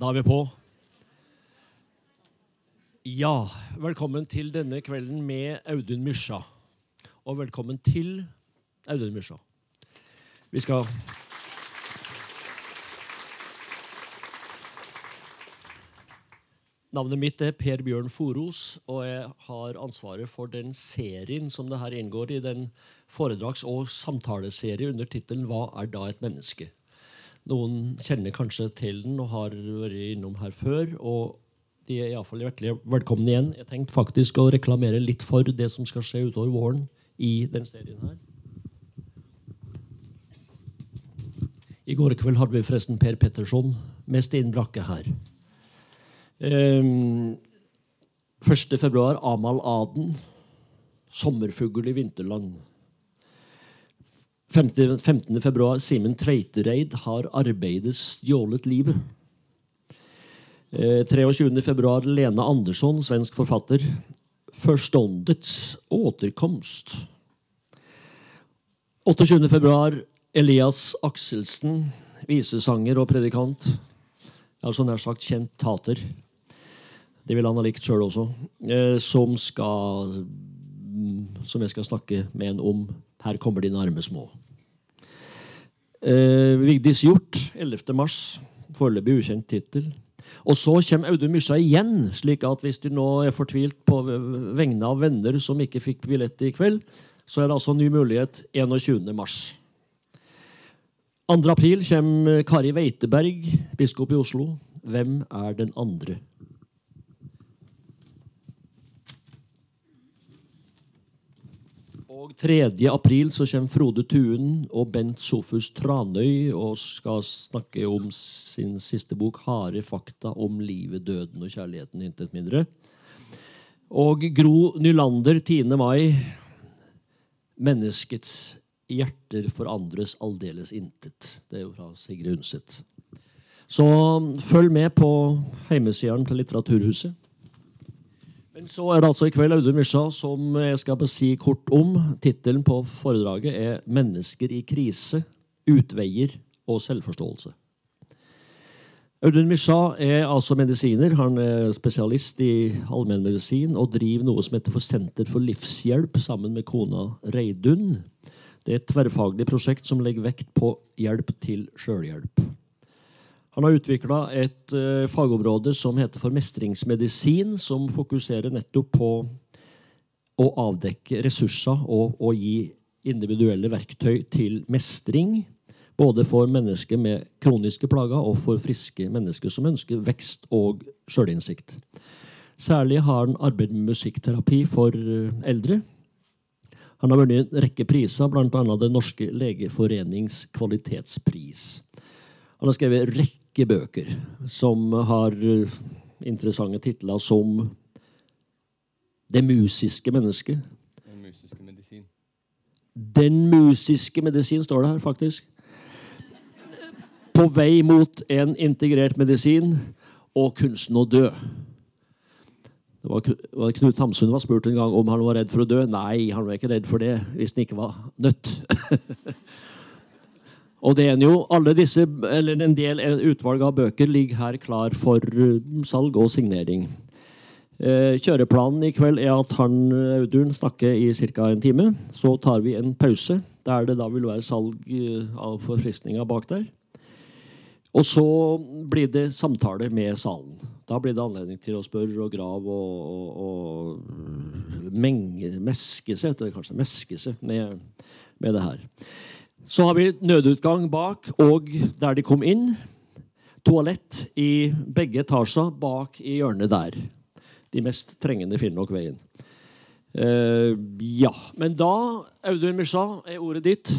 Da er vi på. Ja, velkommen til denne kvelden med Audun Mysja. Og velkommen til Audun Mysja. Vi skal Navnet mitt er Per Bjørn Foros, og jeg har ansvaret for den serien som det her inngår i. Den foredrags- og samtaleserie under tittelen 'Hva er da et menneske?' Noen kjenner kanskje til den og har vært innom her før. og de er iallfall hjertelig velkomne igjen. Jeg tenkte faktisk å reklamere litt for det som skal skje utover våren i den serien her. I går kveld hadde vi forresten Per Petterson med Stine Brakke her. Um, 1. februar Amal Aden. 'Sommerfugl i vinterland'. 15. februar Simen Tveitereid har arbeidet stjålet livet. Eh, 23. februar Lene Andersson, svensk forfatter. 'Forståndets återkomst'. 28. februar Elias Akselsen, visesanger og predikant. Altså nær sagt kjent tater. Det vil han ha likt sjøl også. Eh, som skal Som jeg skal snakke med en om. Her kommer dine arme små. Eh, Vigdis Hjort, 11. mars. Foreløpig ukjent tittel. Og så kommer Audun Mysja igjen, slik at hvis du nå er fortvilt på vegne av venner som ikke fikk billett i kveld, så er det altså ny mulighet 21. mars. 2. april kommer Kari Weiteberg, biskop i Oslo. Hvem er den andre? Og 3. april så kommer Frode Tuen og Bent Sofus Tranøy og skal snakke om sin siste bok 'Harde fakta om livet, døden og kjærligheten'. Intet mindre. Og Gro Nylander 10. mai. 'Menneskets hjerter forandres aldeles intet'. Det er jo fra Sigrid Undset. Så følg med på heimesidene til Litteraturhuset. Men så er det altså i kveld Audun Mysja som jeg skal si kort om. Tittelen på foredraget er 'Mennesker i krise. Utveier og selvforståelse'. Audun Mysja er altså medisiner. Han er spesialist i allmennmedisin og driver noe som heter for Senter for livshjelp sammen med kona Reidun. Det er et tverrfaglig prosjekt som legger vekt på hjelp til sjølhjelp. Han har utvikla et uh, fagområde som heter for mestringsmedisin, som fokuserer nettopp på å avdekke ressurser og, og gi individuelle verktøy til mestring. Både for mennesker med kroniske plager og for friske mennesker som ønsker vekst og sjølinnsikt. Særlig har han arbeidet med musikkterapi for eldre. Han har vunnet en rekke priser, bl.a. Den norske legeforenings kvalitetspris. Han har skrevet rekke bøker som har interessante titler som 'Det musiske mennesket'. Den musiske medisin. 'Den musiske medisin' står det her, faktisk. 'På vei mot en integrert medisin' og 'Kunsten å dø'. Det var, var Knut Hamsun var spurt en gang om han var redd for å dø. Nei, han var ikke redd for det hvis han ikke var nødt. Og det er jo alle disse, eller En del utvalg av bøker ligger her klar for salg og signering. Kjøreplanen i kveld er at han Audun snakker i ca. en time. Så tar vi en pause, der det da vil være salg av forfriskninger bak der. Og så blir det samtale med salen. Da blir det anledning til å spørre og grave og, og, og menge, meske seg, heter det kanskje, meske seg med, med det her. Så har vi nødutgang bak, og der de kom inn, toalett i begge etasjer bak i hjørnet der. De mest trengende finner nok veien. Uh, ja. Men da, Audun Mysja, er ordet ditt.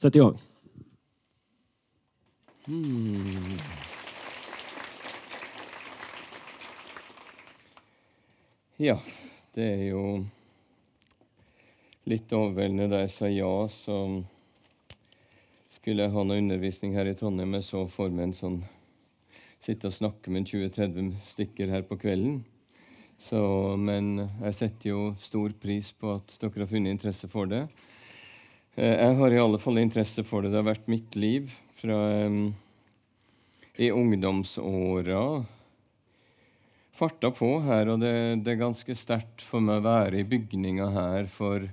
Sett i gang. Hmm. Ja, det er jo litt overveldende da jeg sa ja, så skulle jeg ha noe undervisning her i Trondheim. Jeg så for meg en sånn sitte og snakke med 20-30 stykker her på kvelden. Så, men jeg setter jo stor pris på at dere har funnet interesse for det. Jeg har i alle fall interesse for det. Det har vært mitt liv fra i ungdomsåra farta på her, og det, det er ganske sterkt for meg å være i bygninga her. For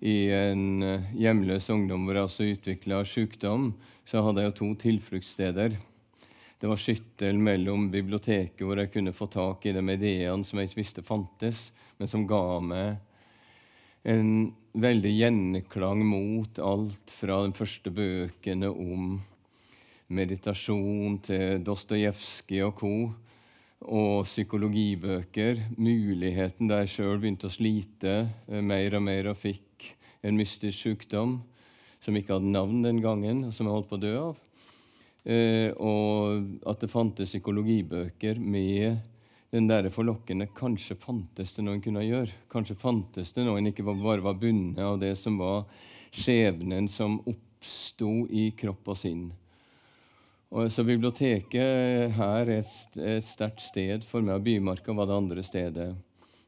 i en eh, hjemløs ungdom hvor jeg også utvikla sykdom, så hadde jeg jo to tilfluktssteder. Det var skyttel mellom biblioteket, hvor jeg kunne få tak i de ideene som jeg ikke visste fantes, men som ga meg en veldig gjenklang mot alt fra de første bøkene om meditasjon til Dostojevskij og co og psykologibøker. Muligheten da jeg sjøl begynte å slite eh, mer og mer og fikk en mystisk sykdom som ikke hadde navn den gangen, og som jeg holdt på å dø av. Eh, og at det fantes psykologibøker med den der forlokkende Kanskje fantes det noe en kunne gjøre. Kanskje fantes det noe en ikke bare var bundet av det som var skjebnen som oppsto i kropp og sinn. Og så Biblioteket her er et sterkt sted for meg, og Bymarka var det andre stedet.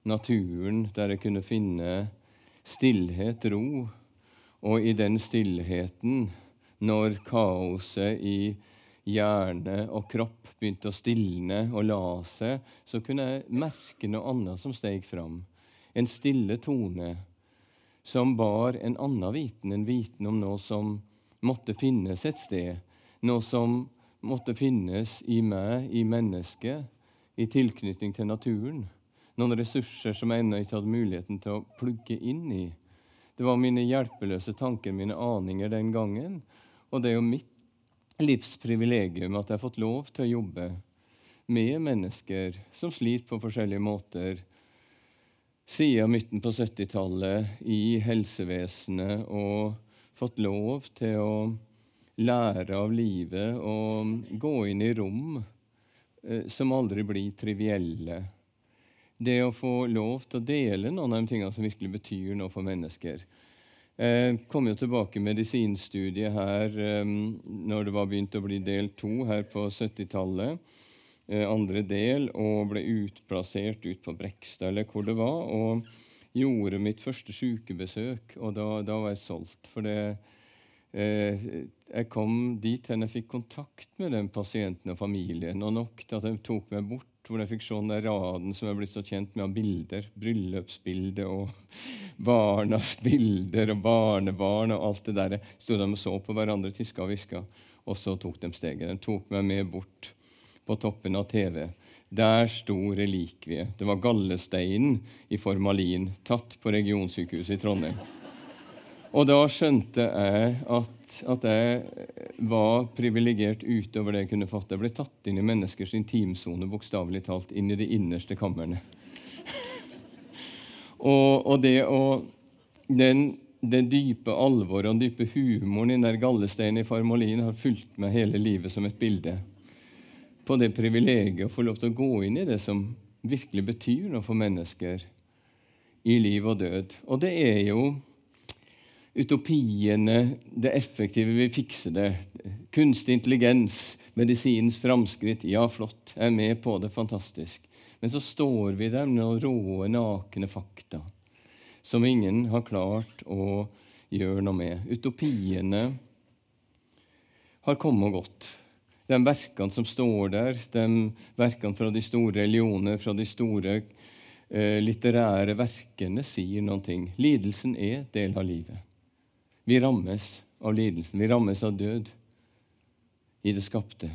Naturen, der jeg kunne finne stillhet, ro. Og i den stillheten, når kaoset i hjerne og kropp begynte å stilne og la seg, så kunne jeg merke noe annet som steg fram. En stille tone som bar en annen viten, en viten om noe som måtte finnes et sted noe som måtte finnes i meg, i mennesket, i tilknytning til naturen. Noen ressurser som jeg ennå ikke hadde muligheten til å plugge inn i. Det var mine hjelpeløse tanker, mine aninger den gangen. Og det er jo mitt livsprivilegium at jeg har fått lov til å jobbe med mennesker som sliter på forskjellige måter. Siden midten på 70-tallet i helsevesenet og fått lov til å lære av livet og gå inn i rom eh, som aldri blir trivielle. Det å få lov til å dele noen av de tingene som virkelig betyr noe for mennesker. Jeg kom jo tilbake medisinstudiet her eh, når det var begynt å bli del to her på 70-tallet. Eh, andre del, og ble utplassert ut på Brekstad eller hvor det var. Og gjorde mitt første sykebesøk, og da, da var jeg solgt. For det, eh, jeg kom dit hen jeg fikk kontakt med den pasienten og familien, og nok til at de tok meg bort hvor jeg fikk se den raden som jeg er blitt så kjent med av bilder. Bryllupsbilder og barnas bilder og barnebarn og alt det der. Sto de og så på hverandre, tiska og hviska, og så tok de steget. De tok meg med bort på toppen av TV. Der sto relikviet. Det var gallesteinen i formalin, tatt på regionsykehuset i Trondheim. Og da skjønte jeg at at jeg var privilegert utover det jeg kunne fatte. Jeg ble tatt inn i menneskers intimsone, bokstavelig talt, inn i de innerste kamrene. og, og, det å den, det dype alvoret og den dype humoren i den der gallesteinen i Farmolin har fulgt meg hele livet som et bilde på det privilegiet å få lov til å gå inn i det som virkelig betyr noe for mennesker i liv og død. Og det er jo utopiene, det effektive vil fikse det. Kunstig intelligens, medisinens framskritt. Ja, flott. Jeg er med på det. Fantastisk. Men så står vi der med noen råe, nakne fakta som ingen har klart å gjøre noe med. Utopiene har kommet og gått. De verkene som står der, de verkene fra de store religioner, fra de store eh, litterære verkene, sier noe. Lidelsen er del av livet. Vi rammes av lidelsen. Vi rammes av død i det skapte.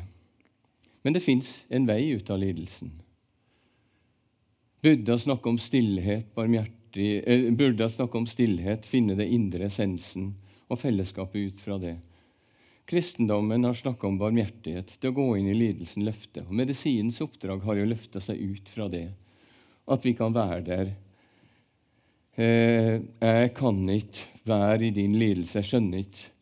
Men det fins en vei ut av lidelsen. Buddha snakker om stillhet, barmhjertig, eh, burde snakke om stillhet, finne det indre essensen og fellesskapet ut fra det. Kristendommen har snakka om barmhjertighet, det å gå inn i lidelsen, løfte. Og Medisinens oppdrag har jo løfta seg ut fra det. At vi kan være der Eh, jeg kan ikke være i din lidelse. Jeg skjønner ikke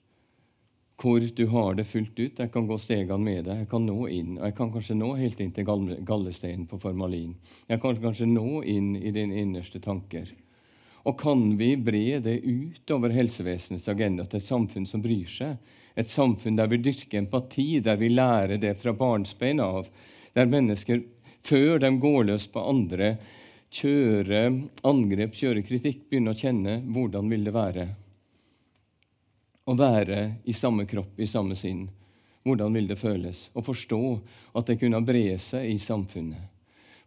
hvor du har det fullt ut. Jeg kan gå stegene med deg. Jeg kan nå inn. og Jeg kan kanskje nå helt inn til gallesteinen på formalin. Jeg kan kanskje nå inn i dine innerste tanker. Og kan vi bre det ut over helsevesenets agenda til et samfunn som bryr seg? Et samfunn der vi dyrker empati, der vi lærer det fra barnsbein av. Der mennesker, før de går løs på andre, kjøre angrep, kjøre kritikk, begynne å kjenne hvordan vil det være å være i samme kropp, i samme sinn. hvordan vil det føles? Å forstå at det kunne bre seg i samfunnet.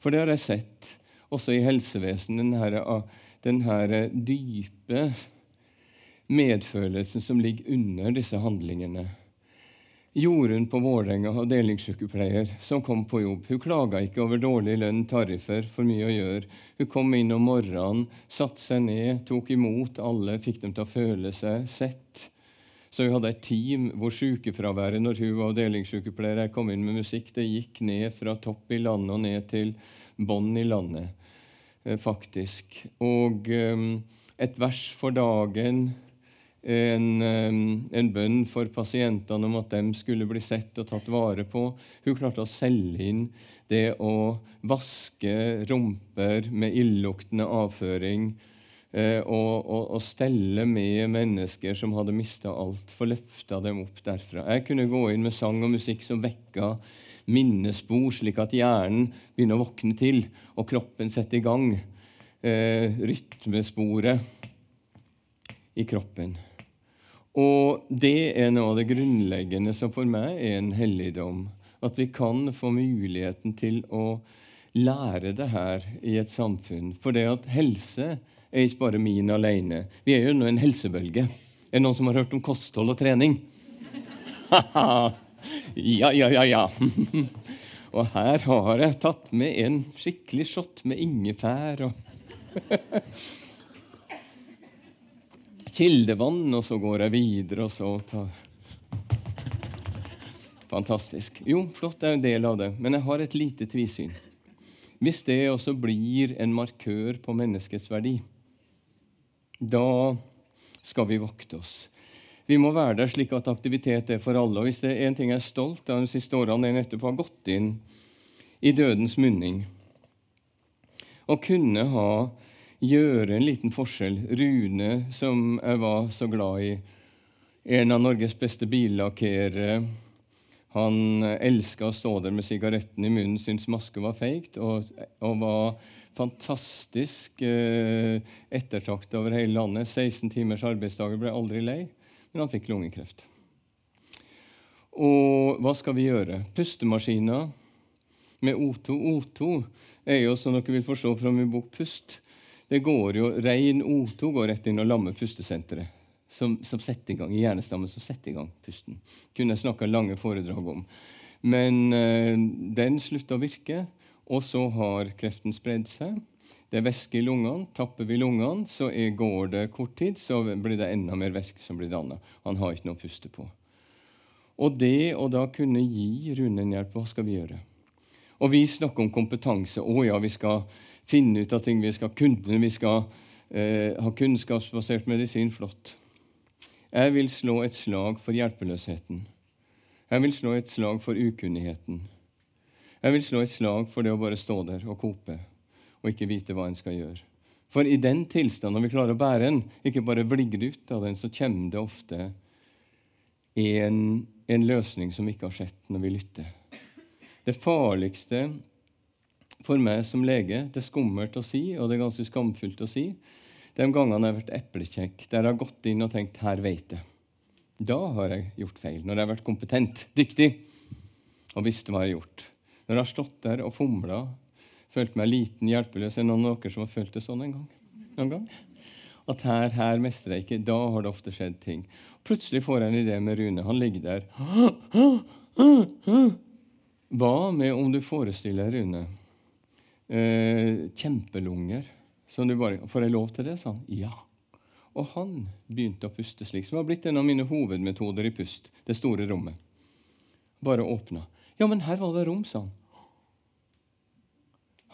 For det har jeg sett også i helsevesenet, denne, denne dype medfølelsen som ligger under disse handlingene. Jorunn på Vålerenga, avdelingssykepleier, som kom på jobb, hun klaga ikke over dårlig lønn, tariffer, for mye å gjøre. Hun kom inn om morgenen, satte seg ned, tok imot alle, fikk dem til å føle seg sett. Så hun hadde et team hvor sykefraværet når hun var avdelingssykepleier, jeg kom inn med musikk, det gikk ned fra topp i landet og ned til bånn i landet, eh, faktisk. Og um, et vers for dagen en, en, bønn for pasientene om at de skulle bli sett og tatt vare på. Hun klarte å selge inn det å vaske rumper med illuktende avføring eh, og, og, og, stelle med mennesker som hadde mista alt, få løfta dem opp derfra. Jeg kunne gå inn med sang og musikk som vekka minnespor, slik at hjernen begynner å våkne til, og kroppen setter i gang eh, rytmesporet i kroppen. Og det er noe av det grunnleggende som for meg er en helligdom. At vi kan få muligheten til å lære det her i et samfunn. For det at helse er ikke bare min alene. Vi er jo nå en helsebølge. Er det noen som har hørt om kosthold og trening? ja, ja, ja, ja. og her har jeg tatt med en skikkelig shot med ingefær og kildevann, og så går jeg videre, og så tar Fantastisk. Jo, flott er en del av det, men jeg har et lite tvisyn. Hvis det også blir en markør på menneskets verdi, da skal vi vokte oss. Vi må være der slik at aktivitet er for alle. Og Hvis det er en ting jeg er stolt av de siste årene, er nettopp å ha gått inn i dødens munning og kunne ha gjøre en liten forskjell. Rune, som jeg var så glad i, en av Norges beste billakkerere. Han elska å stå der med sigaretten i munnen, syntes maske var feigt, og, og var fantastisk eh, ettertrakta over hele landet. 16 timers arbeidsdager, ble aldri lei, men han fikk lungekreft. Og hva skal vi gjøre? Pustemaskiner med O2. O2 er jo, som dere vil forstå fra min bok Pust, det går jo, Rein O2 går rett inn og lammer pustesenteret. Som, som, setter i gang, i hjernestammen som setter i gang pusten. Kunne jeg snakka lange foredrag om. Men øh, den slutta å virke, og så har kreften spredd seg. Det er væske i lungene. Tapper vi lungene, så er, går det kort tid, så blir det enda mer væske som blir danna. Han har ikke noe å puste på. Og det å da kunne gi Rune en hjelp, hva skal vi gjøre? Og vi snakker om kompetanse. Å ja, vi skal finne ut av ting, vi skal kunne, vi skal eh, ha kunnskapsbasert medisin. Flott. Jeg vil slå et slag for hjelpeløsheten. Jeg vil slå et slag for ukunnigheten. Jeg vil slå et slag for det å bare stå der og kope og ikke vite hva en skal gjøre. For i den tilstanden, når vi klarer å bære den, ikke bare vligger ut av den, så kommer det ofte en, en løsning som vi ikke har sett når vi lytter. Det farligste for meg som lege, det er skummelt å si, og det er ganske skamfullt å si, de gangene jeg har vært eplekjekk, der jeg har gått inn og tenkt 'her veit jeg'. Da har jeg gjort feil. Når jeg har vært kompetent, dyktig og visste hva jeg har gjort. Når jeg har stått der og fomla, følt meg liten, hjelpeløs Er det noen av dere som har følt det sånn en gang? Noen gang? At her, her mestrer jeg ikke. Da har det ofte skjedd ting. Plutselig får jeg en idé med Rune. Han ligger der. Hva med om du forestiller Rune, eh, kjempelunger som du bare, Får jeg lov til det? sa han. Ja. Og han begynte å puste slik, som har blitt en av mine hovedmetoder i pust. Det store rommet. Bare åpna. Ja, men her var det rom, sa han.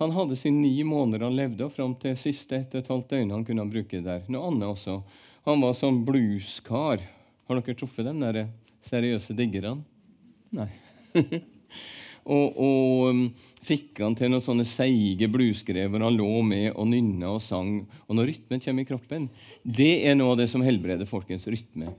Han hadde sine ni måneder han levde, og fram til siste ett og et halvt døgn han kunne bruke der. Noe annet også. Han var sånn blueskar. Har dere truffet der seriøse diggerne? Nei. og, og um, fikk han til noen sånne seige blueskrever. han lå med og nynna og sang. Og når rytmen kommer i kroppen, det er noe av det som helbreder folkens rytme.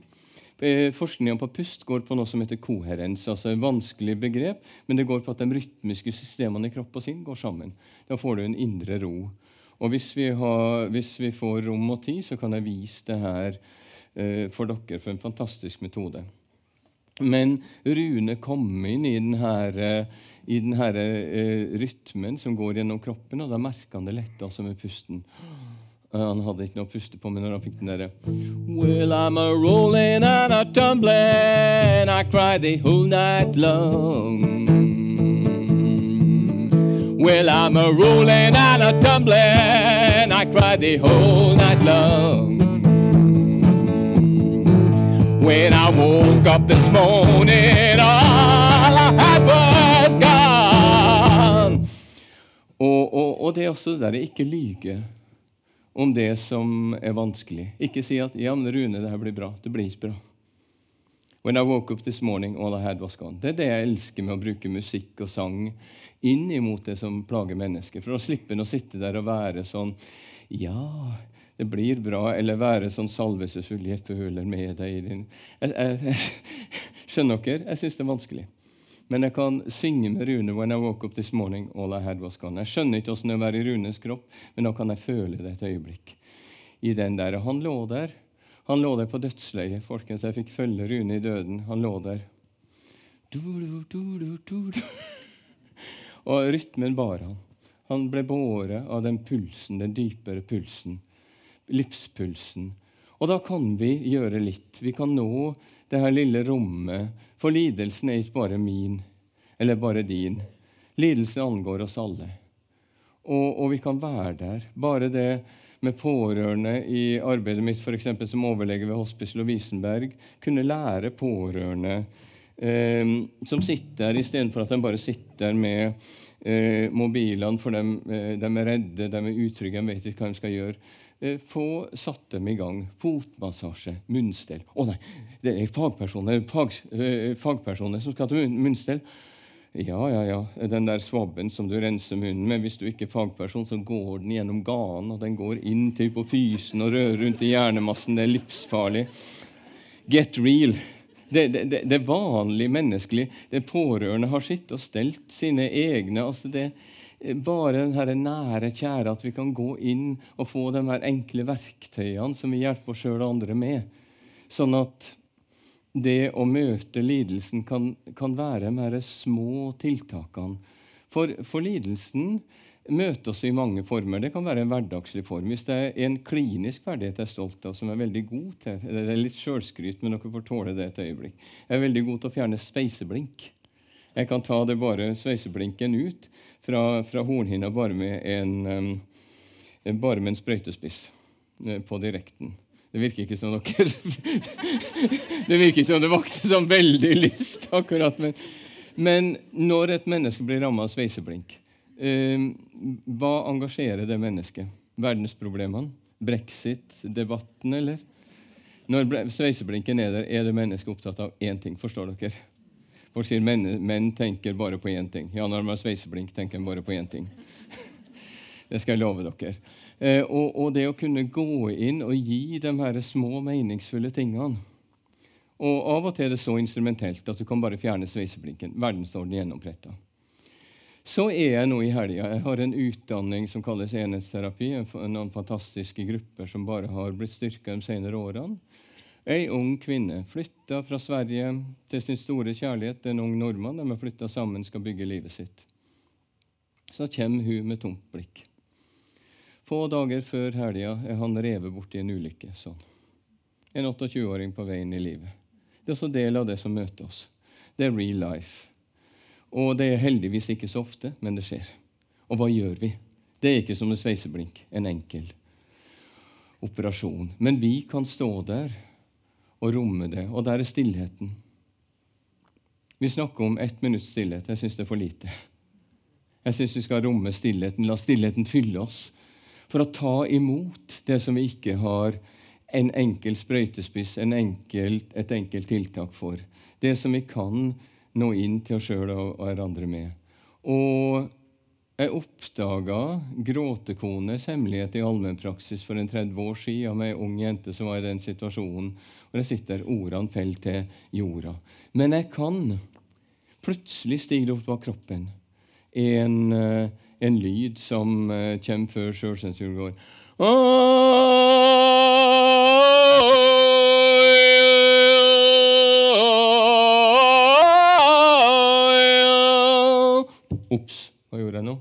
Eh, forskninga på pust går på noe som heter koherens. altså et vanskelig begrep, Men det går på at de rytmiske systemene i kropp og sinn går sammen. Da får du en indre ro. Og hvis vi, har, hvis vi får rom og tid, så kan jeg vise det her eh, for dere for en fantastisk metode. Men Rune kom inn i den her, i den her uh, rytmen som går gjennom kroppen, og da merka han det letta som med pusten. Han hadde ikke noe å puste på, men når han fikk den derre Well, I'm a rolling and a tumbling, I cry the whole night long. Well, I'm a rolling and a tumbling, I cry the whole night long. When I woke up this morning, all I had was gone. Og, og, og det er også det der ikke lyge om det som er vanskelig. Ikke si at 'ja, men Rune, det her blir bra'. Det blir ikke bra. When I woke up this morning, all I had was gone. Det er det jeg elsker med å bruke musikk og sang inn imot det som plager mennesker. For å slippe å sitte der og være sånn 'Ja, det blir bra', eller være sånn salvesesulje føler med deg i din jeg, jeg, Skjønner dere? Jeg syns det er vanskelig. Men jeg kan synge med Rune 'When I woke up this morning, all I had was gone'. Jeg skjønner ikke åssen det er å være i Runes kropp, men da kan jeg føle det et øyeblikk. I den der. Han lå der. Han lå der på dødsleiet. Folkens, jeg fikk følge Rune i døden. Han lå der. Du, du, du, Og rytmen bar han. Han ble båret av den pulsen, den dypere pulsen. Livspulsen. Og da kan vi gjøre litt. Vi kan nå det her lille rommet. For lidelsen er ikke bare min eller bare din. Lidelse angår oss alle. Og, og vi kan være der. Bare det med pårørende i arbeidet mitt f.eks. som overlege ved Hospice Lovisenberg, kunne lære pårørende eh, som sitter der, istedenfor at de bare sitter med eh, mobilene, for de, eh, de er redde, de er utrygge, de vet ikke hva de skal gjøre. Eh, få satt dem i gang. Fotmassasje, munnstell. Å oh, nei, det er fagpersoner, fag, eh, fagpersoner som skal til munnstell. Ja, ja, ja. Den der svabben som du renser munnen med. Hvis du ikke er fagperson, så går den gjennom ganen, og den går inn til på fysen og rører rundt i hjernemassen. Det er livsfarlig. Get real. Det, det, det vanlige menneskelige. Det pårørende har sitt og stelt sine egne. altså det bare den her nære, kjære, at vi kan gå inn og få de her enkle verktøyene som vi hjelper oss sjøl og andre med. Sånn at det å møte lidelsen kan, kan være de her små tiltakene. For, for, lidelsen møter oss i mange former. Det kan være en hverdagslig form. Hvis det er en klinisk ferdighet jeg er stolt av, som jeg er veldig god til Det er litt sjølskryt, men dere får tåle det et øyeblikk. Jeg er veldig god til å fjerne sveiseblink. Jeg kan ta det bare sveiseblinken ut fra, fra hornhinna bare med en, um, bare med en sprøytespiss uh, på direkten. Det virker ikke som dere Det virker som det vakte sånn veldig lyst, akkurat. Men, men når et menneske blir rammet av sveiseblink, uh, hva engasjerer det mennesket? Verdensproblemene? Brexit? Debatten, eller? Når sveiseblinken er der, er det mennesket opptatt av én ting. Forstår dere? Folk sier menn, menn tenker bare på én ting. Ja, når de har sveiseblink, tenker de bare på én ting. det skal jeg love dere. Eh, og, og, det å kunne gå inn og gi de her små, meningsfulle tingene Og av og til er det så instrumentelt at du kan bare fjerne sveiseblinken. Verdensorden gjennompretta. Så er jeg nå i helga. Jeg har en utdanning som kalles enhetsterapi. Noen fantastiske grupper som bare har blitt styrka de senere årene. Ei ung kvinne flytta fra Sverige til sin store kjærlighet, en ung nordmann. De har flytta sammen, skal bygge livet sitt. Så kommer hun med tomt blikk. Få dager før helga er han revet bort i en ulykke. sånn. En 28-åring på veien i livet. Det er også del av det som møter oss. Det er real life. Og det er heldigvis ikke så ofte, men det skjer. Og hva gjør vi? Det er ikke som en sveiseblink, en enkel operasjon. Men vi kan stå der og romme det. Og der er stillheten. Vi snakker om ett minutts stillhet. Jeg syns det er for lite. Jeg syns vi skal romme stillheten. La stillheten fylle oss. For å ta imot det som vi ikke har en enkel sprøytespiss, en enkel, et enkelt tiltak for. Det som vi kan nå inn til oss sjøl og hverandre med. Og jeg oppdaga gråtekones hemmelighet i allmennpraksis for en 30 år siden med ei ung jente som var i den situasjonen. Og det sitter ordene faller til jorda. Men jeg kan. Plutselig stiger det opp av kroppen en, eh, en lyd som eh, kommer før sjølsensuren går. Ops hva gjorde jeg nå?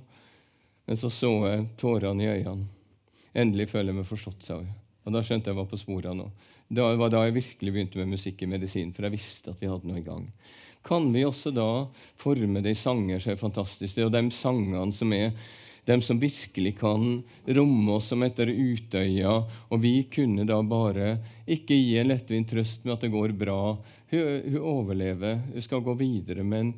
Men så så jeg tårene i øynene. Endelig føler jeg meg forstått, sa hun. Og da skjønte jeg hva på sporet nå. Det var da jeg virkelig begynte med musikk i medisin, for jeg visste at vi hadde noe i gang. Kan vi også da forme det i sanger som er fantastiske, og de sangene som er de som virkelig kan romme oss som etter Utøya, og vi kunne da bare ikke gi en lettvint trøst med at det går bra. Hun, hun overlever, hun skal gå videre, men,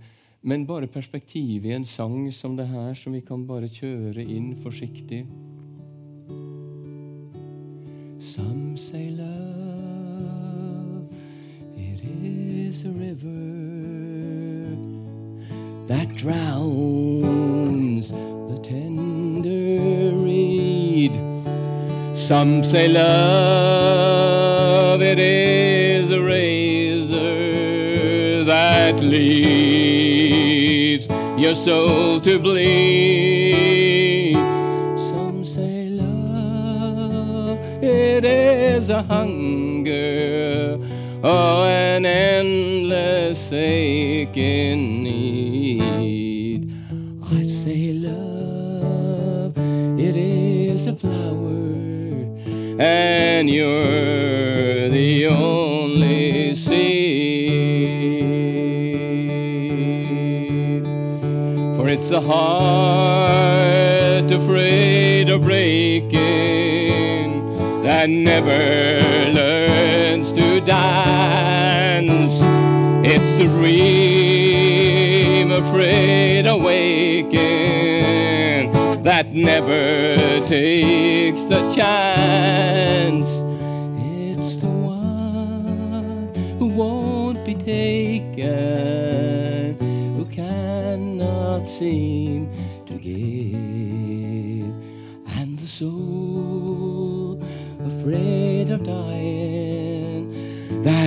men bare perspektivet i en sang som det her, som vi kan bare kjøre inn forsiktig. Some say love, it is a river that drowns the tender reed. Some say love, it is a razor that leads soul to bleed. Some say love, it is a hunger, oh, an endless ache aching need. I say love, it is a flower, and you're it's a heart afraid of breaking that never learns to dance. It's the dream afraid of waking that never takes the chance.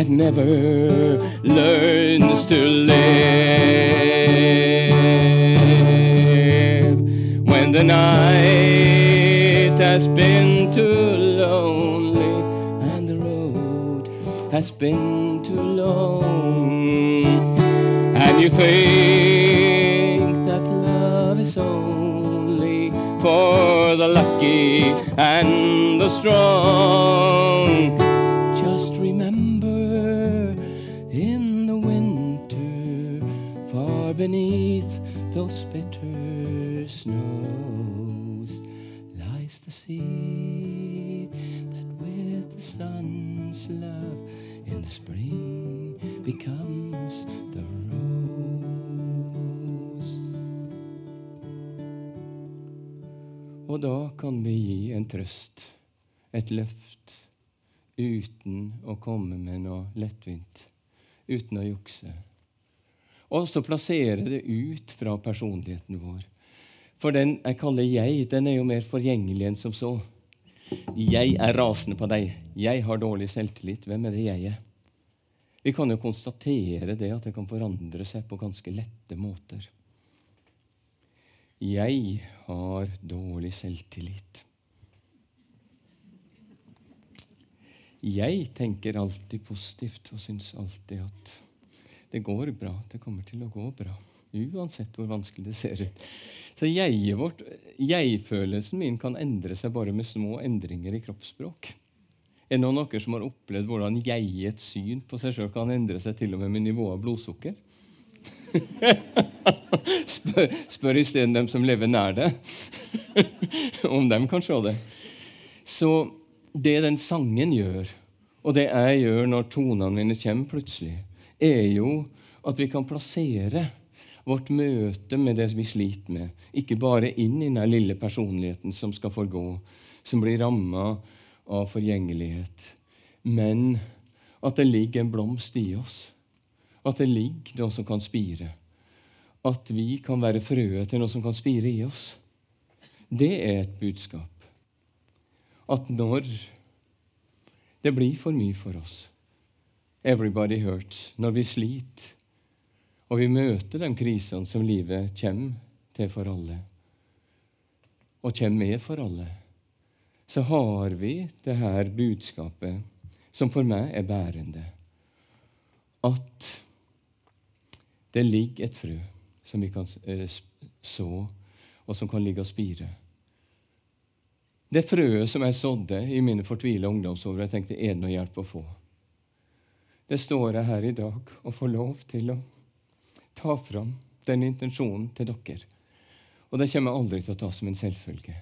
Never learns to live. When the night has been too lonely and the road has been too long, and you think that love is only for the lucky and the strong. Beneath those bitter snows, lies the seed that with the sun's love in the spring becomes the rose. Og da kan vi gi en trøst, et løft, uten å komme med noe lettvint, uten å jukse. Og så plassere det ut fra personligheten vår. For den jeg kaller jeg, den er jo mer forgjengelig enn som så. Jeg er rasende på deg. Jeg har dårlig selvtillit. Hvem er det jeg er? Vi kan jo konstatere det at det kan forandre seg på ganske lette måter. Jeg har dårlig selvtillit. Jeg tenker alltid positivt og syns alltid at det går bra. Det kommer til å gå bra. Uansett hvor vanskelig det ser ut. Så jeget vårt, jeg-følelsen min kan endre seg bare med små endringer i kroppsspråk. Er det noen av dere som har opplevd hvordan jegets syn på seg sjøl kan endre seg til og med med nivået av blodsukker? spør, spør isteden dem som lever nær det, om dem kan se det. Så det den sangen gjør, og det jeg gjør når tonene mine kommer plutselig, er jo at vi kan plassere vårt møte med det vi sliter med, ikke bare inn i den lille personligheten som skal forgå, som blir ramma av forgjengelighet, men at det ligger en blomst i oss. At det ligger noe som kan spire. At vi kan være frøet til noe som kan spire i oss. Det er et budskap. At når det blir for mye for oss, everybody hurts, når vi sliter, og vi møter de krisene som livet kommer til for alle, og kommer med for alle, så har vi det her budskapet som for meg er bærende. At det ligger et frø som vi kan eh, så, og som kan ligge og spire. Det frøet som jeg sådde i mine fortvila ungdomsår, jeg tenkte er det noe hjelp å få? Det står jeg her i dag og får lov til å ta fram den intensjonen til dere. Og det kommer jeg aldri til å ta som en selvfølge.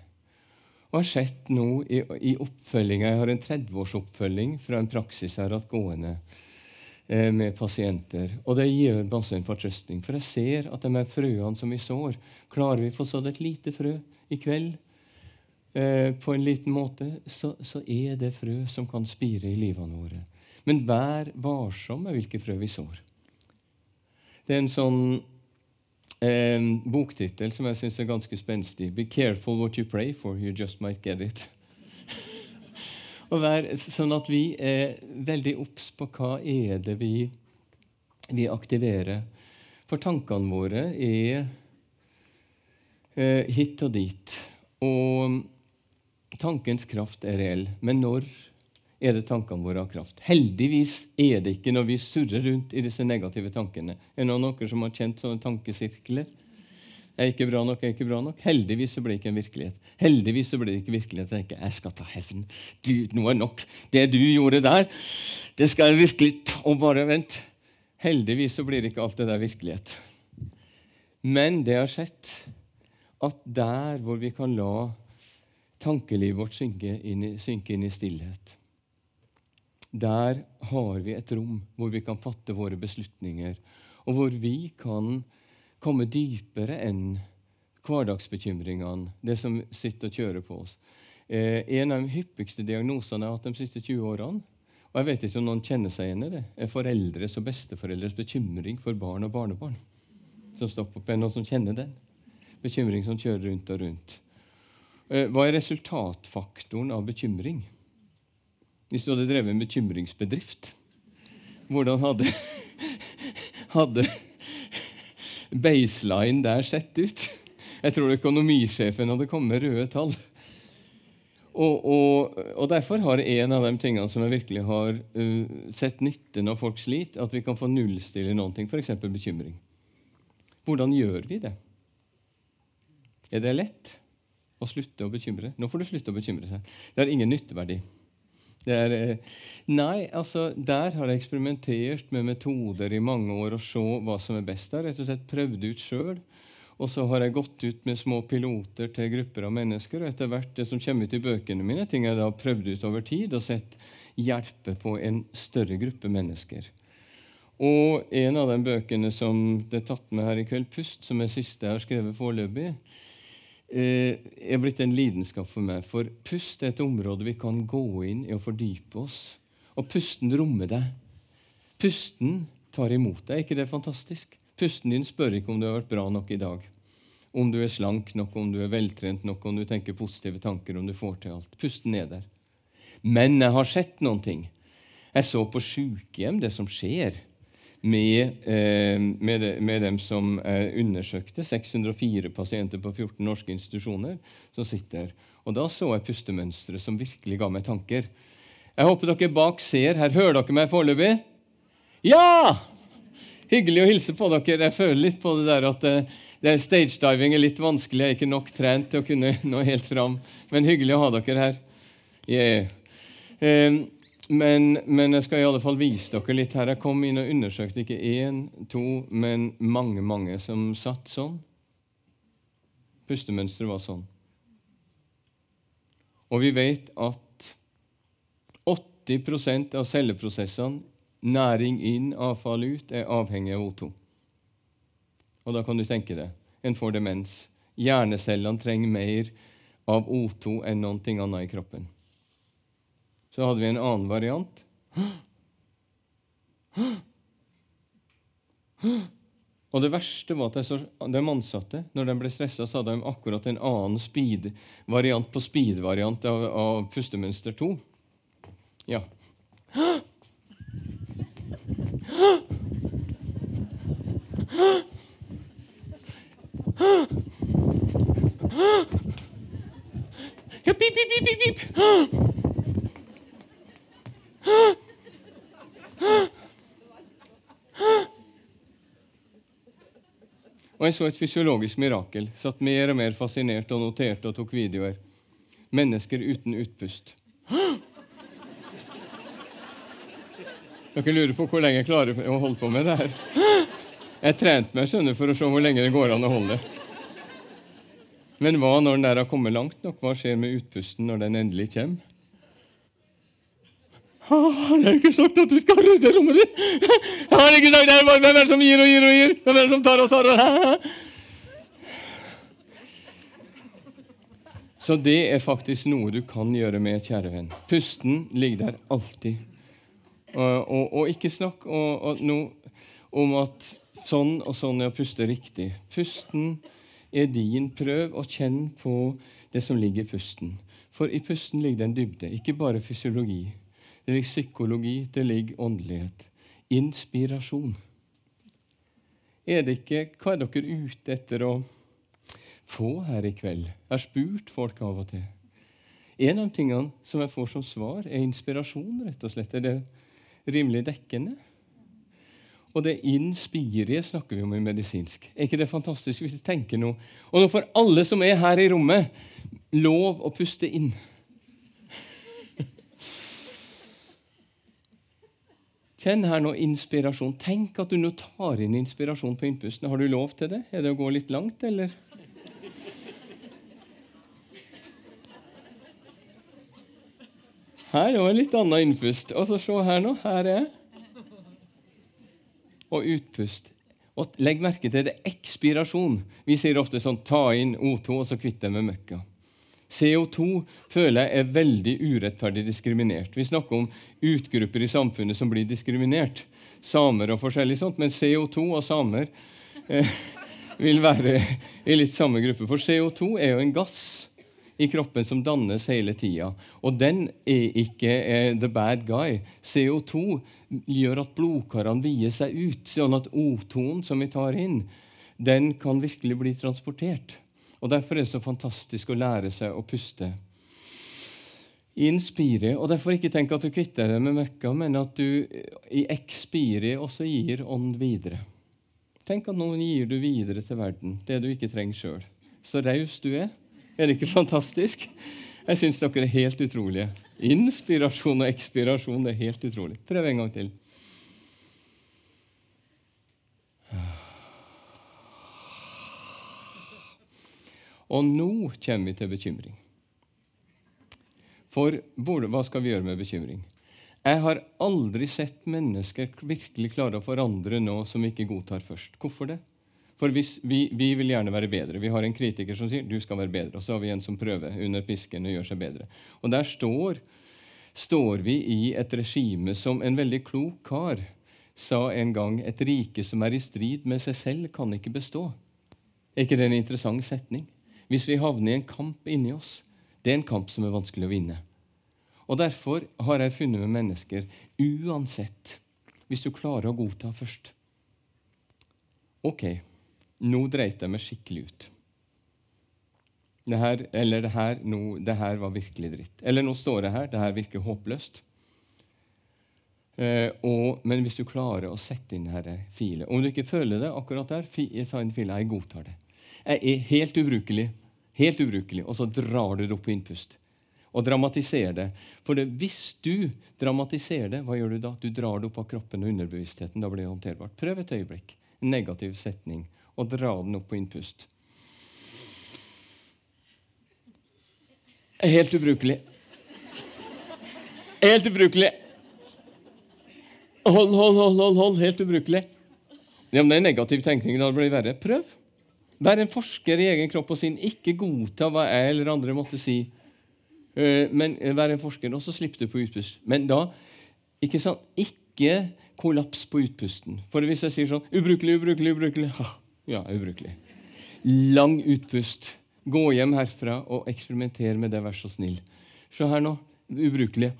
Og jeg har sett nå i, i oppfølginga Jeg har en 30-årsoppfølging fra en praksis jeg har hatt gående eh, med pasienter. Og det gjør masse en fortrøstning. For jeg ser at de frøene som vi sår Klarer vi å få sådd et lite frø i kveld eh, på en liten måte, så, så, er det frø som kan spire i livene våre. Men vær varsom med hvilke frø vi sår. Det er en sånn eh, boktittel som jeg syns er ganske spenstig. 'Be careful what you pray for, you just might get it'. Vær, sånn at vi er veldig obs på hva er det vi, vi aktiverer. For tankene våre er eh, hit og dit. Og tankens kraft er reell. Men når er det tankene våre har kraft. Heldigvis er det ikke når vi surrer rundt i disse negative tankene. Er det noen som har kjent sånne tankesirkler? Jeg er ikke bra nok, jeg er ikke bra nok. Heldigvis så blir det ikke en virkelighet. Heldigvis så blir det ikke virkelighet. Jeg ikke, jeg skal ta hevn. Du, nå er nok. Det du gjorde der, det skal jeg virkelig ta Og bare vent. Heldigvis så blir det ikke alt det der virkelighet. Men det har skjedd at der hvor vi kan la tankelivet vårt synke inn i, synke inn i stillhet, der har vi et rom hvor vi kan fatte våre beslutninger, og hvor vi kan komme dypere enn hverdagsbekymringene, det som sitter og kjører på oss. Eh, en av de hyppigste diagnosene jeg har hatt de siste 20 årene, og jeg vet ikke om noen kjenner seg igjen i det, er foreldres og besteforeldres bekymring for barn og barnebarn. Som stopper opp. Er noen som kjenner den? Bekymring som kjører rundt og rundt. Eh, hva er resultatfaktoren av bekymring? Hvis du hadde drevet en bekymringsbedrift, hvordan hadde, hadde baseline der sett ut? Jeg tror økonomisjefen hadde kommet med røde tall. Og, og, og, Derfor har en av de tingene som jeg virkelig har uh, sett nytte når folk sliter, at vi kan få nullstille noen ting, f.eks. bekymring. Hvordan gjør vi det? Er det lett å slutte å bekymre? Nå får du slutte å bekymre seg. Det har ingen nytteverdi. Er, eh, nei, altså, der har jeg eksperimentert med metoder i mange år og se hva som er best. Der rett og slett prøvd ut sjøl. Og så har jeg gått ut med små piloter til grupper av mennesker. Og etter hvert det som kommer ut i bøkene mine, ting jeg da har prøvd ut over tid og sett hjelpe på en større gruppe mennesker. Og en av de bøkene som det er tatt med her i kveld, 'Pust', som er siste jeg har skrevet foreløpig, er blitt en lidenskap for meg. For pust er et område vi kan gå inn i og fordype oss. Og pusten rommer deg. Pusten tar imot deg. Er ikke det fantastisk? Pusten din spør ikke om du har vært bra nok i dag. Om du er slank nok, om du er veltrent nok, om du tenker positive tanker, om du får til alt. Pusten er der. Men jeg har sett noen ting. Jeg så på sykehjem det som skjer med, eh, med, med, dem som undersøkte. 604 pasienter på 14 norske institusjoner som sitter. Og Da så jeg pustemønstre som virkelig ga meg tanker. Jeg håper dere bak ser. Her hører dere meg foreløpig? Ja! Hyggelig å hilse på dere. Jeg føler litt på det der at eh, det er stagediving er litt vanskelig. Jeg er ikke nok trent til å kunne nå helt fram. Men hyggelig å ha dere her. Yeah. Um, men, men, jeg skal i alle fall vise dere litt her. Jeg kom inn og undersøkte ikke én, to, men mange, mange som satt sånn. Pustemønsteret var sånn. Og vi vet at 80% av celleprosessene, næring inn, avfall ut, er avhengig av O2. Og da kan du tenke deg en får demens. Hjernecellene trenger mer av O2 enn noe annet i kroppen. Så hadde vi en annen variant. Og det verste var at de ansatte, når de ble stressa, så hadde de akkurat en annen speed variant på speed-variant av, av pustemønster 2. Ja. Ja, pip, pip, pip, pip, Og jeg så et fysiologisk mirakel. Satt mer og mer fascinert og noterte og tok videoer. Mennesker uten utpust. Dere lurer på hvor lenge jeg klarer å holde på med det her? Jeg trente meg skjønner, for å se hvor lenge det går an å holde. Men hva når den der har kommet langt nok? Hva skjer med utpusten når den endelig kommer? Har jeg ikke sagt at du skal rydde rommet ditt? Jeg har ikke sagt det! Hvem er det som gir og gir og gir? Hvem er det som tar og tar og Så det er faktisk noe du kan gjøre med, kjære venn. Pusten ligger der alltid. Og, og, og ikke snakk og, og, no, om at sånn og sånn er å puste riktig. Pusten er din. Prøv å kjenne på det som ligger i pusten. For i pusten ligger det en dybde, ikke bare fysiologi. Det ligger psykologi, det ligger åndelighet. Inspirasjon. Er det ikke, Hva er dere ute etter å få her i kveld? Jeg har spurt folk av og til. En av tingene som jeg får som svar, er inspirasjon. rett og slett. Er det rimelig dekkende? Og det inspirie snakker vi om i medisinsk. Er ikke det fantastisk hvis vi tenker noe? Og nå får alle som er her i rommet, lov å puste inn. Kjenn her nå inspirasjon. Tenk at du nå tar inn inspirasjon på innpusten. Har du lov til det? Er det å gå litt langt, eller? Her er en litt annen innpust. Og så se her nå. Her er Og utpust. Og legg merke til det ekspirasjon. Vi sier ofte sånn ta inn O2, og så kvitt deg med møkka. CO2 føler jeg er veldig urettferdig diskriminert. Vi snakker om utgrupper i samfunnet som blir diskriminert. Samer og forskjellig sånt. Men CO2 og samer eh, vil være i litt samme gruppe. For CO2 er jo en gass i kroppen som dannes hele tida. Og den er ikke eh, the bad guy. CO2 gjør at blodkarene vier seg ut, sånn at O2-en som vi tar inn, den kan virkelig bli transportert. Og Derfor er det så fantastisk å lære seg å puste. Inspire. Og derfor ikke tenk at du kvitter deg med møkka, men at du i expire også gir ånd videre. Tenk at noen gir du videre til verden, det du ikke trenger sjøl. Så raus du er. Er det ikke fantastisk? Jeg syns dere er helt utrolige. Inspirasjon og ekspirasjon det er helt utrolig. Prøv en gang til. Og nå kommer vi til bekymring. For hva skal vi gjøre med bekymring? Jeg har aldri sett mennesker virkelig klare å forandre noe som vi ikke godtar først. Hvorfor det? For hvis, vi, vi, vil gjerne være bedre. Vi har en kritiker som sier du skal være bedre. Og så har vi en som prøver under pisken å gjøre seg bedre. Og der står, står vi i et regime som en veldig klok kar sa en gang et rike som er i strid med seg selv, kan ikke bestå. Er ikke det en interessant setning? Hvis vi havner i en kamp inni oss. Det er en kamp som er vanskelig å vinne. Og Derfor har jeg funnet med mennesker uansett, hvis du klarer å godta først Ok, nå dreit jeg meg skikkelig ut. Det her, eller det her, no, det her var virkelig dritt. Eller nå står jeg her, det her virker håpløst. Eh, og, men hvis du klarer å sette inn denne filen Om du ikke føler det akkurat der, ta inn fila, jeg godtar det. Er helt ubrukelig. Helt ubrukelig. Og så drar du det opp på innpust. Og dramatiserer det. For det, hvis du dramatiserer det, hva gjør du da? Du drar det opp av kroppen og underbevisstheten. Da blir det håndterbart. Prøv et øyeblikk. En negativ setning. Og dra den opp på innpust. Helt ubrukelig. Helt ubrukelig. Hold, hold, hold, hold, hold. Helt ubrukelig. Ja, men det er negativ tenkning. Da blir det verre. Prøv. Vær en forsker i egen kropp og sin. Ikke godta hva jeg eller andre måtte si. Eh, men være vær en forsker, og så slipper du på utpust. Men da ikke sant, ikke kollaps på utpusten. For hvis jeg sier sånn Ubrukelig, ubrukelig, ubrukelig Ja, ubrukelig. Lang utpust. Gå hjem herfra og eksperimenter med det, vær så snill. Se her nå. Ubrukelig.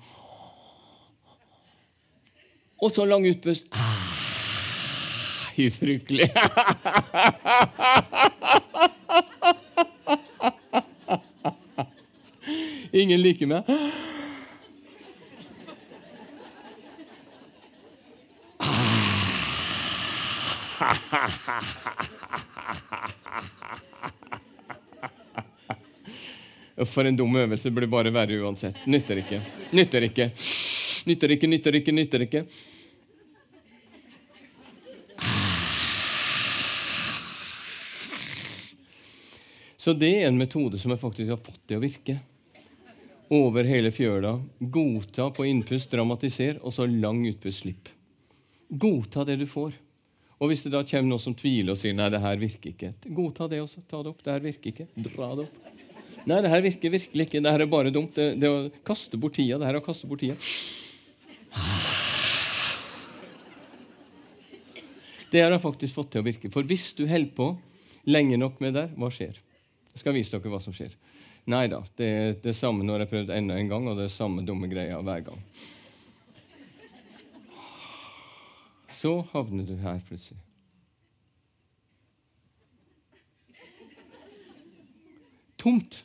Og så lang utpust. Ah ufryktelig. Ingen liker meg. For en dum øvelse blir bare verre uansett. Nytter ikke. Nytter ikke. Nytter ikke, nytter ikke, nytter ikke. Så det er en metode som jeg faktisk har fått til å virke. Over hele fjøla. Godta på innpust, dramatisere, og så lang utpust, slipp. Godta det du får. Og hvis det da kommer noen som tviler og sier nei, det her virker ikke, godta det også. Ta det opp. Det her virker ikke. Dra det opp. Nei, det her virker virkelig ikke. Det her er bare dumt. Det, det å kaste bort tida. Det her er å kaste bort tida. Det har jeg faktisk fått til å virke. For hvis du holder på lenge nok med det, hva skjer? Jeg skal vise dere hva som skjer. Nei da, det er det samme når jeg har prøvd enda en gang, og det er samme dumme greia hver gang. Så havner du her plutselig. Tomt.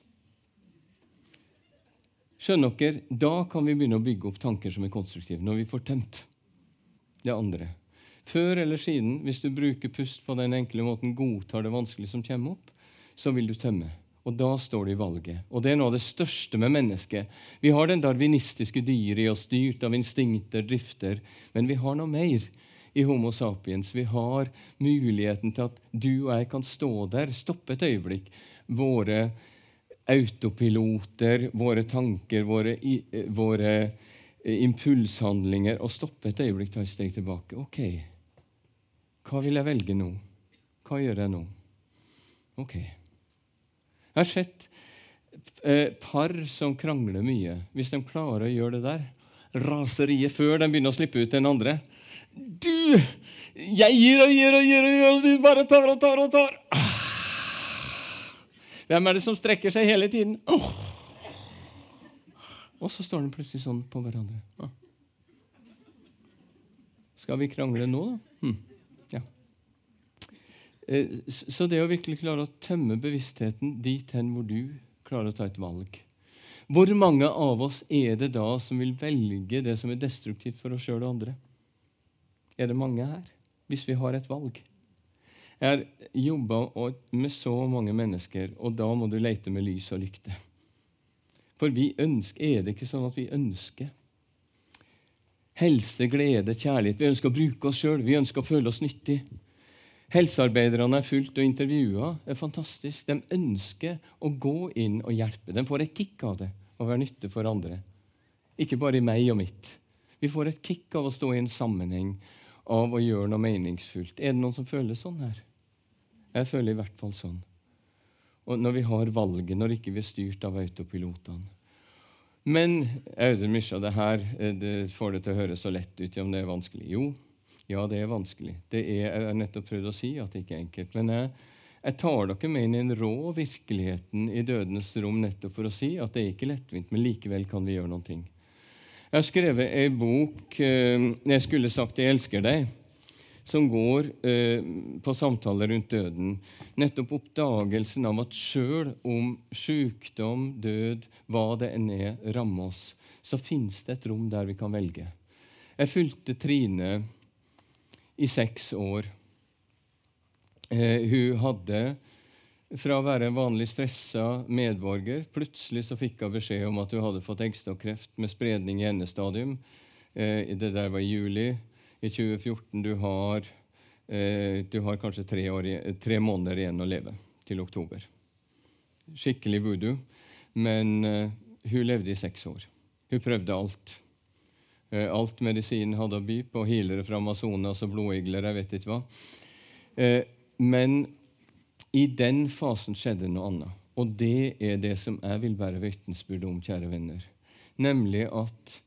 Skjønner dere, Da kan vi begynne å bygge opp tanker som er konstruktive, når vi får tømt det andre. Før eller siden, hvis du bruker pust på den enkle måten, godtar det vanskelige som kommer opp, så vil du tømme. Og da står du i valget. Og det er noe av det største med mennesket. Vi har den darwinistiske dyret i oss, styrt av instinkter, drifter, men vi har noe mer i Homo sapiens. Vi har muligheten til at du og jeg kan stå der, stoppe et øyeblikk. Våre autopiloter, våre tanker, våre, våre impulshandlinger, og stoppe et øyeblikk, ta et steg tilbake. Ok, hva vil jeg velge nå? Hva gjør jeg nå? Ok. Jeg har sett eh, par som krangler mye. Hvis de klarer å gjøre det der, raseriet før de begynner å slippe ut den andre Du! Jeg gir og gir og gir, og gir, og du bare tar og tar og tar. Hvem er det som strekker seg hele tiden? Oh. Og så står de plutselig sånn på hverandre. Ah. Skal vi krangle nå, da? Hm. Eh, så det å virkelig klare å tømme bevisstheten dit hen hvor du klarer å ta et valg Hvor mange av oss er det da som vil velge det som er destruktivt for oss sjøl og andre? Er det mange her? Hvis vi har et valg? Jeg har jobba med så mange mennesker, og da må du lete med lys og lykte. For vi ønsker, er det ikke sånn at vi ønsker helse, glede, kjærlighet? Vi ønsker å bruke oss sjøl, vi ønsker å føle oss nyttig. Helsearbeiderne er fulgt og intervjua. Er fantastisk. De ønsker å gå inn og hjelpe. De får et kick av det, å være nytte for andre. Ikke bare i meg og mitt. Vi får et kick av å stå i en sammenheng, av å gjøre noe meningsfullt. Er det noen som føler sånn her? Jeg føler i hvert fall sånn. Og når vi har valget, når ikke vi er styrt av autopilotene. Men Audun Mysja, det her det får det til å høres så lett ut om det er vanskelig. Jo, ja, det er vanskelig. Det er, jeg har nettopp prøvd å si at det ikke er enkelt. Men jeg, jeg tar dere med inn i den rå virkeligheten i dødenes rom nettopp for å si at det er ikke lettvint, men likevel kan vi gjøre noen ting. Jeg har skrevet ei bok eh, Jeg skulle sagt 'Jeg elsker deg' som går eh, på samtaler rundt døden. Nettopp oppdagelsen av at sjøl om sykdom, død, hva det enn er, rammer oss, så fins det et rom der vi kan velge. Jeg fulgte Trine i seks år. Eh, hun hadde fra å være en vanlig stressa medborger Plutselig så fikk hun beskjed om at hun hadde fått eggstokkreft med spredning i endestadium. Eh, det der var i juli i 2014. Du har, eh, du har kanskje tre, år, tre, måneder igjen å leve, til oktober. Skikkelig voodoo. Men eh, hun levde i seks år. Hun prøvde alt. Eh, alt medisinen hadde å by på, healere fra Amazonas og blodigler, jeg vet ikke hva. Eh, men i den fasen skjedde noe annet. Og det er det som jeg vil være vitnesbyrd om, kjære venner. Nemlig at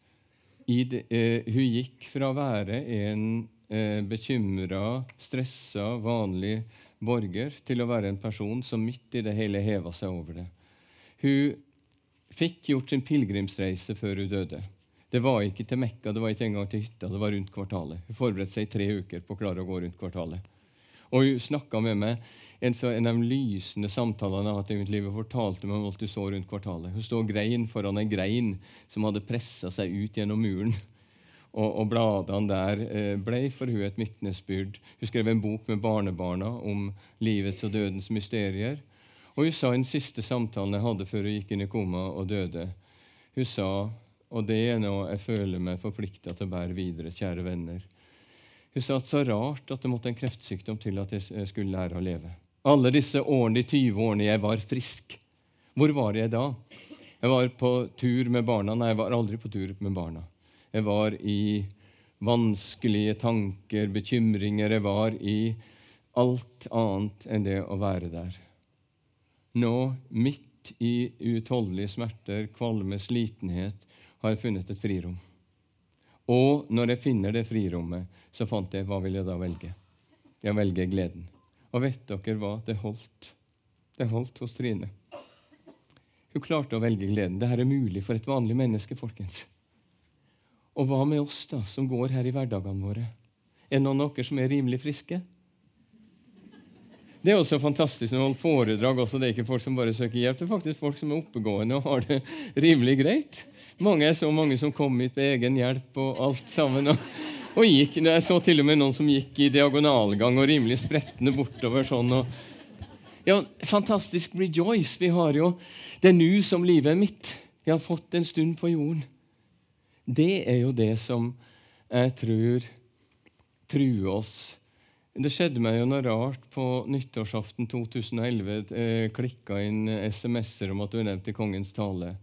det, eh, hun gikk fra å være en eh, bekymra, stressa, vanlig borger til å være en person som midt i det hele heva seg over det. Hun fikk gjort sin pilegrimsreise før hun døde. Det var ikke til Mekka, det var ikke engang til hytta, det var rundt kvartalet. Hun forberedte seg i tre uker på å klare å gå rundt kvartalet. Og hun snakka med meg en, av de lysende samtalene jeg har i mitt liv. Hun fortalte meg om alt hun så rundt kvartalet. Hun stod og grein foran en grein som hadde pressa seg ut gjennom muren. Og, og bladene der eh, ble for hun et vitnesbyrd. Hun skrev en bok med barnebarna om livets og dødens mysterier. Og hun sa i den siste samtalen jeg hadde før hun gikk inn i koma og døde Hun sa, og det er noe jeg føler meg forplikta til å bære videre, kjære venner Hun sa at så rart at det måtte en kreftsykdom til at jeg skulle lære å leve. Alle disse årene, de 20 årene jeg var frisk. Hvor var jeg da? Jeg var på tur med barna. Nei, jeg var aldri på tur med barna. Jeg var i vanskelige tanker, bekymringer. Jeg var i alt annet enn det å være der. Nå, midt i uutholdelige smerter, kvalme, slitenhet, har jeg funnet et frirom. Og når jeg finner det frirommet, så fant jeg hva vil jeg da velge? Jeg velger gleden. Og vet dere hva? Det holdt. Det holdt hos Trine. Hun klarte å velge gleden. Dette er mulig for et vanlig menneske, folkens. Og hva med oss, da, som går her i hverdagene våre? Er noen av dere som er rimelig friske? Det er også fantastisk når man holder foredrag. også, Det er ikke folk som bare søker hjelp, det er faktisk folk som er oppegående og har det rimelig greit. Mange er så mange som kom hit ved egen hjelp og alt sammen. og, og gikk, Jeg så til og med noen som gikk i diagonalgang og rimelig sprettende bortover sånn. og ja, Fantastisk rejoice. Vi har jo det er nå som livet er mitt. Jeg har fått en stund på jorden. Det er jo det som jeg tror truer oss. Det skjedde meg jo noe rart på nyttårsaften 2011. Eh, klikka inn SMS-er om at du nevnte kongens tale.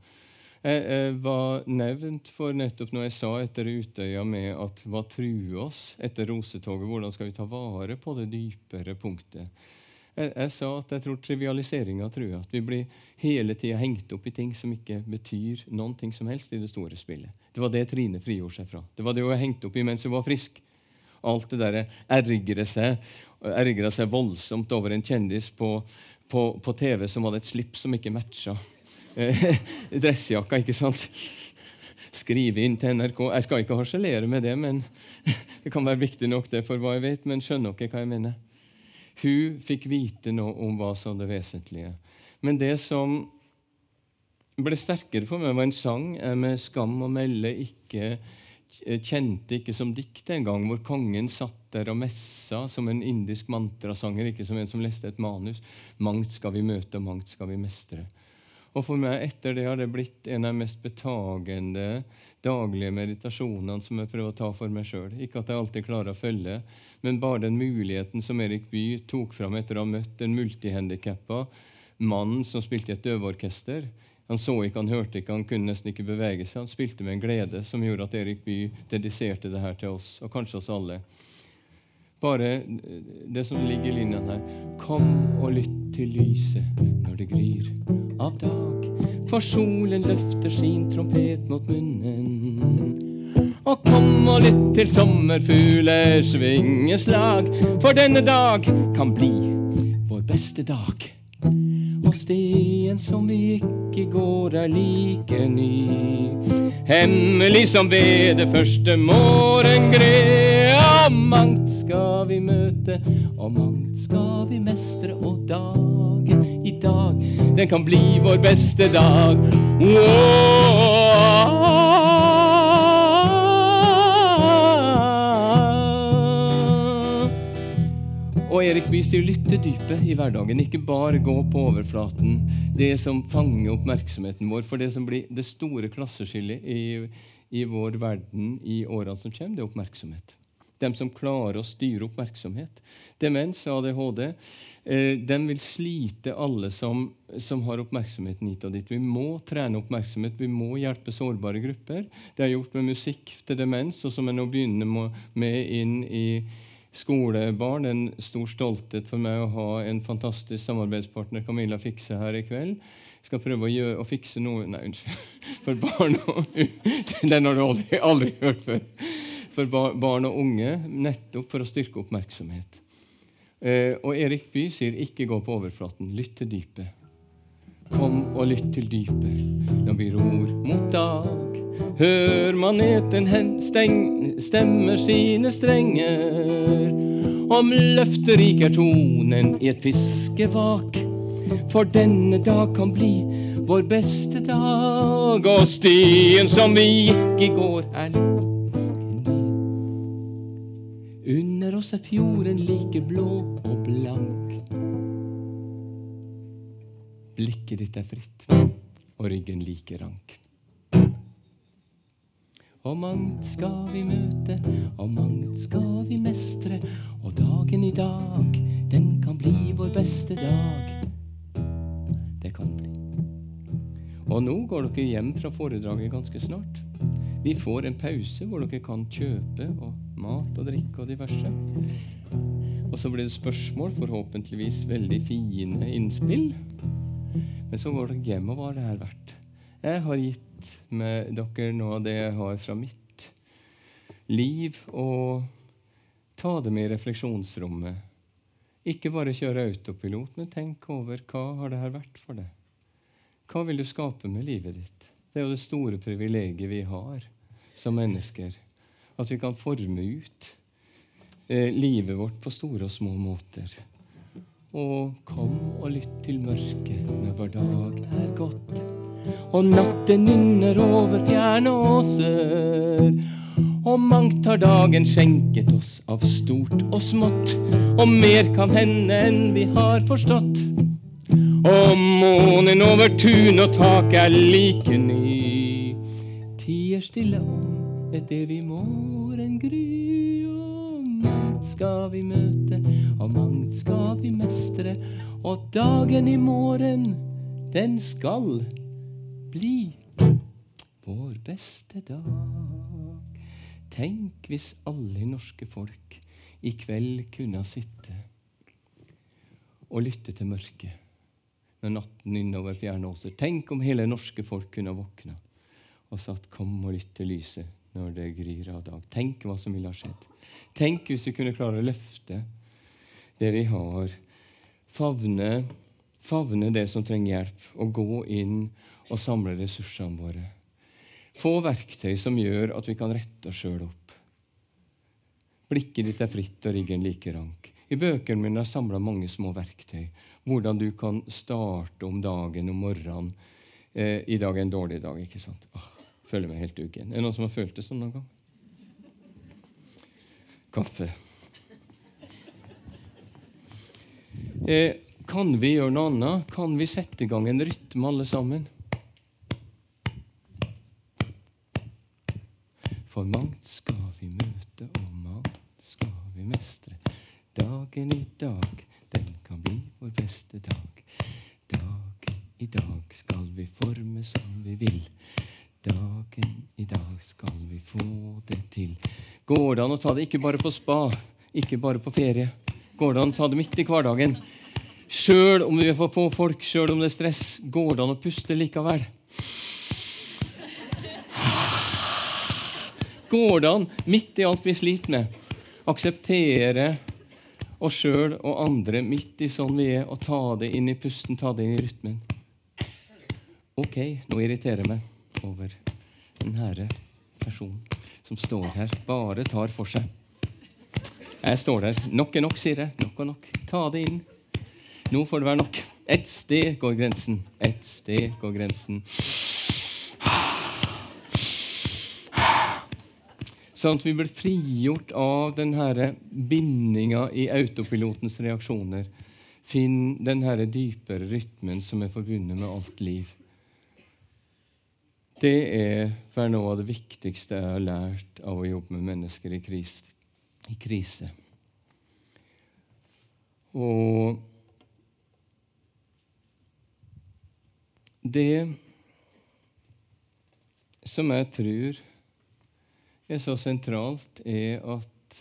Jeg var nevnt for nettopp når jeg sa etter Utøya med at hva truer oss etter Rosetoget? Hvordan skal vi ta vare på det dypere punktet? Jeg, jeg, sa at jeg tror trivialiseringa truer. At vi blir hele tida hengt opp i ting som ikke betyr noen ting som helst i det store spillet. Det var det Trine frigjorde seg fra. Det var det hun var hengt opp i mens hun var frisk. Alt det derre ergre seg, ergra seg voldsomt over en kjendis på, på, på, TV som hadde et slips som ikke matcha eh, dressjakka, ikke sant? Skrive inn til NRK. Jeg skal ikke harselere med det, men det kan være viktig nok det for hva jeg vet. Men skjønner dere hva jeg mener? Hun fikk vite noe om hva som var det vesentlige. Men det som ble sterkere for meg, var en sang jeg med skam å melde ikke kjente ikke som dikt engang, hvor kongen satt der og messa som en indisk mantrasanger, ikke som en som leste et manus. Mangt skal vi møte, og mangt skal vi mestre. Og for meg etter det har det blitt en av de mest betagende daglige meditasjonene som jeg prøver å ta for meg sjøl. Ikke at jeg alltid klarer å følge, men bare den muligheten som Erik Bye tok fram etter å ha møtt en multihandikappa mann som spilte i et døveorkester. Han så ikke, han hørte ikke, han kunne nesten ikke bevege seg. Han spilte med en glede som gjorde at Erik Bye dediserte det her til oss, og kanskje oss alle. Bare det som ligger i linjene her. Kom og lytt til lyset når det gryr av dag. For solen løfter sin trompet mot munnen. Og kom og lytt til sommerfuglers vingeslag, for denne dag kan bli vår beste dag. Og stien som vi gikk i går, er like ny. Hemmelig som ved det første morgengre. Og mangt skal vi møte, og mangt skal vi mestre, og dagen i dag, den kan bli vår beste dag. Og Erik Bye sier lytte dypet i hverdagen, ikke bare gå på overflaten. Det som fanger oppmerksomheten vår. For det som blir det store klasseskillet i, i vår verden i årene som kommer, det er oppmerksomhet de som klarer å styre oppmerksomhet. Demens og ADHD eh, de vil slite alle som, som, har oppmerksomheten hit og dit. Vi må trene oppmerksomhet, vi må hjelpe sårbare grupper. Det er gjort med musikk til demens, og som jeg nå begynner med inn i skolebarn. En stor stolthet for meg å ha en fantastisk samarbeidspartner, Camilla Fikse, her i kveld. Jeg skal prøve å, gjøre, å fikse noe Nei, unnskyld. For barn og Den har du aldri, aldri hørt før for barn og unge nettopp for å styrke oppmerksomhet. Eh, og Erik Bye sier ikke gå på overflaten, lytt til dypet. Kom og lytt til dypet når vi ror mot dag. Hør maneten stemmer sine strenger. Om løfterik er tonen i et fiskevak. For denne dag kan bli vår beste dag. Og stien som vi gikk i går, er oss er fjorden like blå og blank. Blikket ditt er fritt, og ryggen like rank. Og mangt skal vi møte, og mangt skal vi mestre. Og dagen i dag, den kan bli vår beste dag. Det kan bli. Og nå går dere hjem fra foredraget ganske snart. Vi får en pause hvor dere kan kjøpe og mat og drikke og diverse. Og så blir det spørsmål, forhåpentligvis veldig fine innspill. Men så går det hjem, og hva har det her vært? Jeg har gitt med dere noe av det jeg har fra mitt liv, og ta det med i refleksjonsrommet. Ikke bare kjøre autopilot, men tenk over hva har det her vært for deg. Hva vil du skape med livet ditt? Det er jo det store privilegiet vi har som mennesker. At vi kan forme ut eh, livet vårt på store og små måter. Og kom og lytt til mørket når vår dag er gått og natten nynner over fjerne åser. Og mangt har dagen skjenket oss av stort og smått, og mer kan hende enn vi har forstått. Og månen over tun og tak er like ny. Tier stille om et evig morgengry. Og mangt skal vi møte, og mangt skal vi mestre. Og dagen i morgen, den skal bli vår beste dag. Tenk hvis alle norske folk i kveld kunne sitte og lytte til mørket når natten innover fjernåser. Tenk om hele norske folk kunne våkna og sagt 'Kom og lytt til lyset' når det gryr av dag. Tenk hva som ville ha skjedd. Tenk hvis vi kunne klare å løfte det vi har, favne, favne det som trenger hjelp, og gå inn og samle ressursene våre. Få verktøy som gjør at vi kan rette oss sjøl opp. Blikket ditt er fritt og ryggen like rank. I bøkene mine har jeg samla mange små verktøy. Hvordan du kan starte om dagen om morgenen. Eh, I dag er en dårlig dag. ikke sant? Åh, føler meg helt uggen. Er det noen som har følt det sånn noen gang? Kaffe. Eh, kan vi gjøre noe annet? Kan vi sette i gang en rytme, alle sammen? For mangt skal vi møte, og mangt skal vi mestre. Dagen i dag, den kan bli vår beste dag. Dag i dag skal vi forme som vi vil. Dagen i dag skal vi få det til. Går det an å ta det ikke bare på spa, ikke bare på ferie? Går det an å ta det midt i hverdagen? Sjøl om vi får få folk, sjøl om det er stress, går det an å puste likevel? går det an, midt i alt vi sliter med, akseptere oss sjøl og andre midt i sånn vi er, og ta det inn i pusten, ta det inn i rytmen. Ok, nå irriterer jeg meg over den herre personen som står her, bare tar for seg. Jeg står der. Nok er nok, sier jeg. Nok og nok. Ta det inn. Nå får det være nok. Ett sted går grensen. Ett sted går grensen. Sånn at vi blir frigjort av denne bindinga i autopilotens reaksjoner. Finn denne dypere rytmen som er forbundet med alt liv. Det er for noe av det viktigste jeg har lært av å jobbe med mennesker i krise. I krise. Og det som jeg tror er så sentralt, er at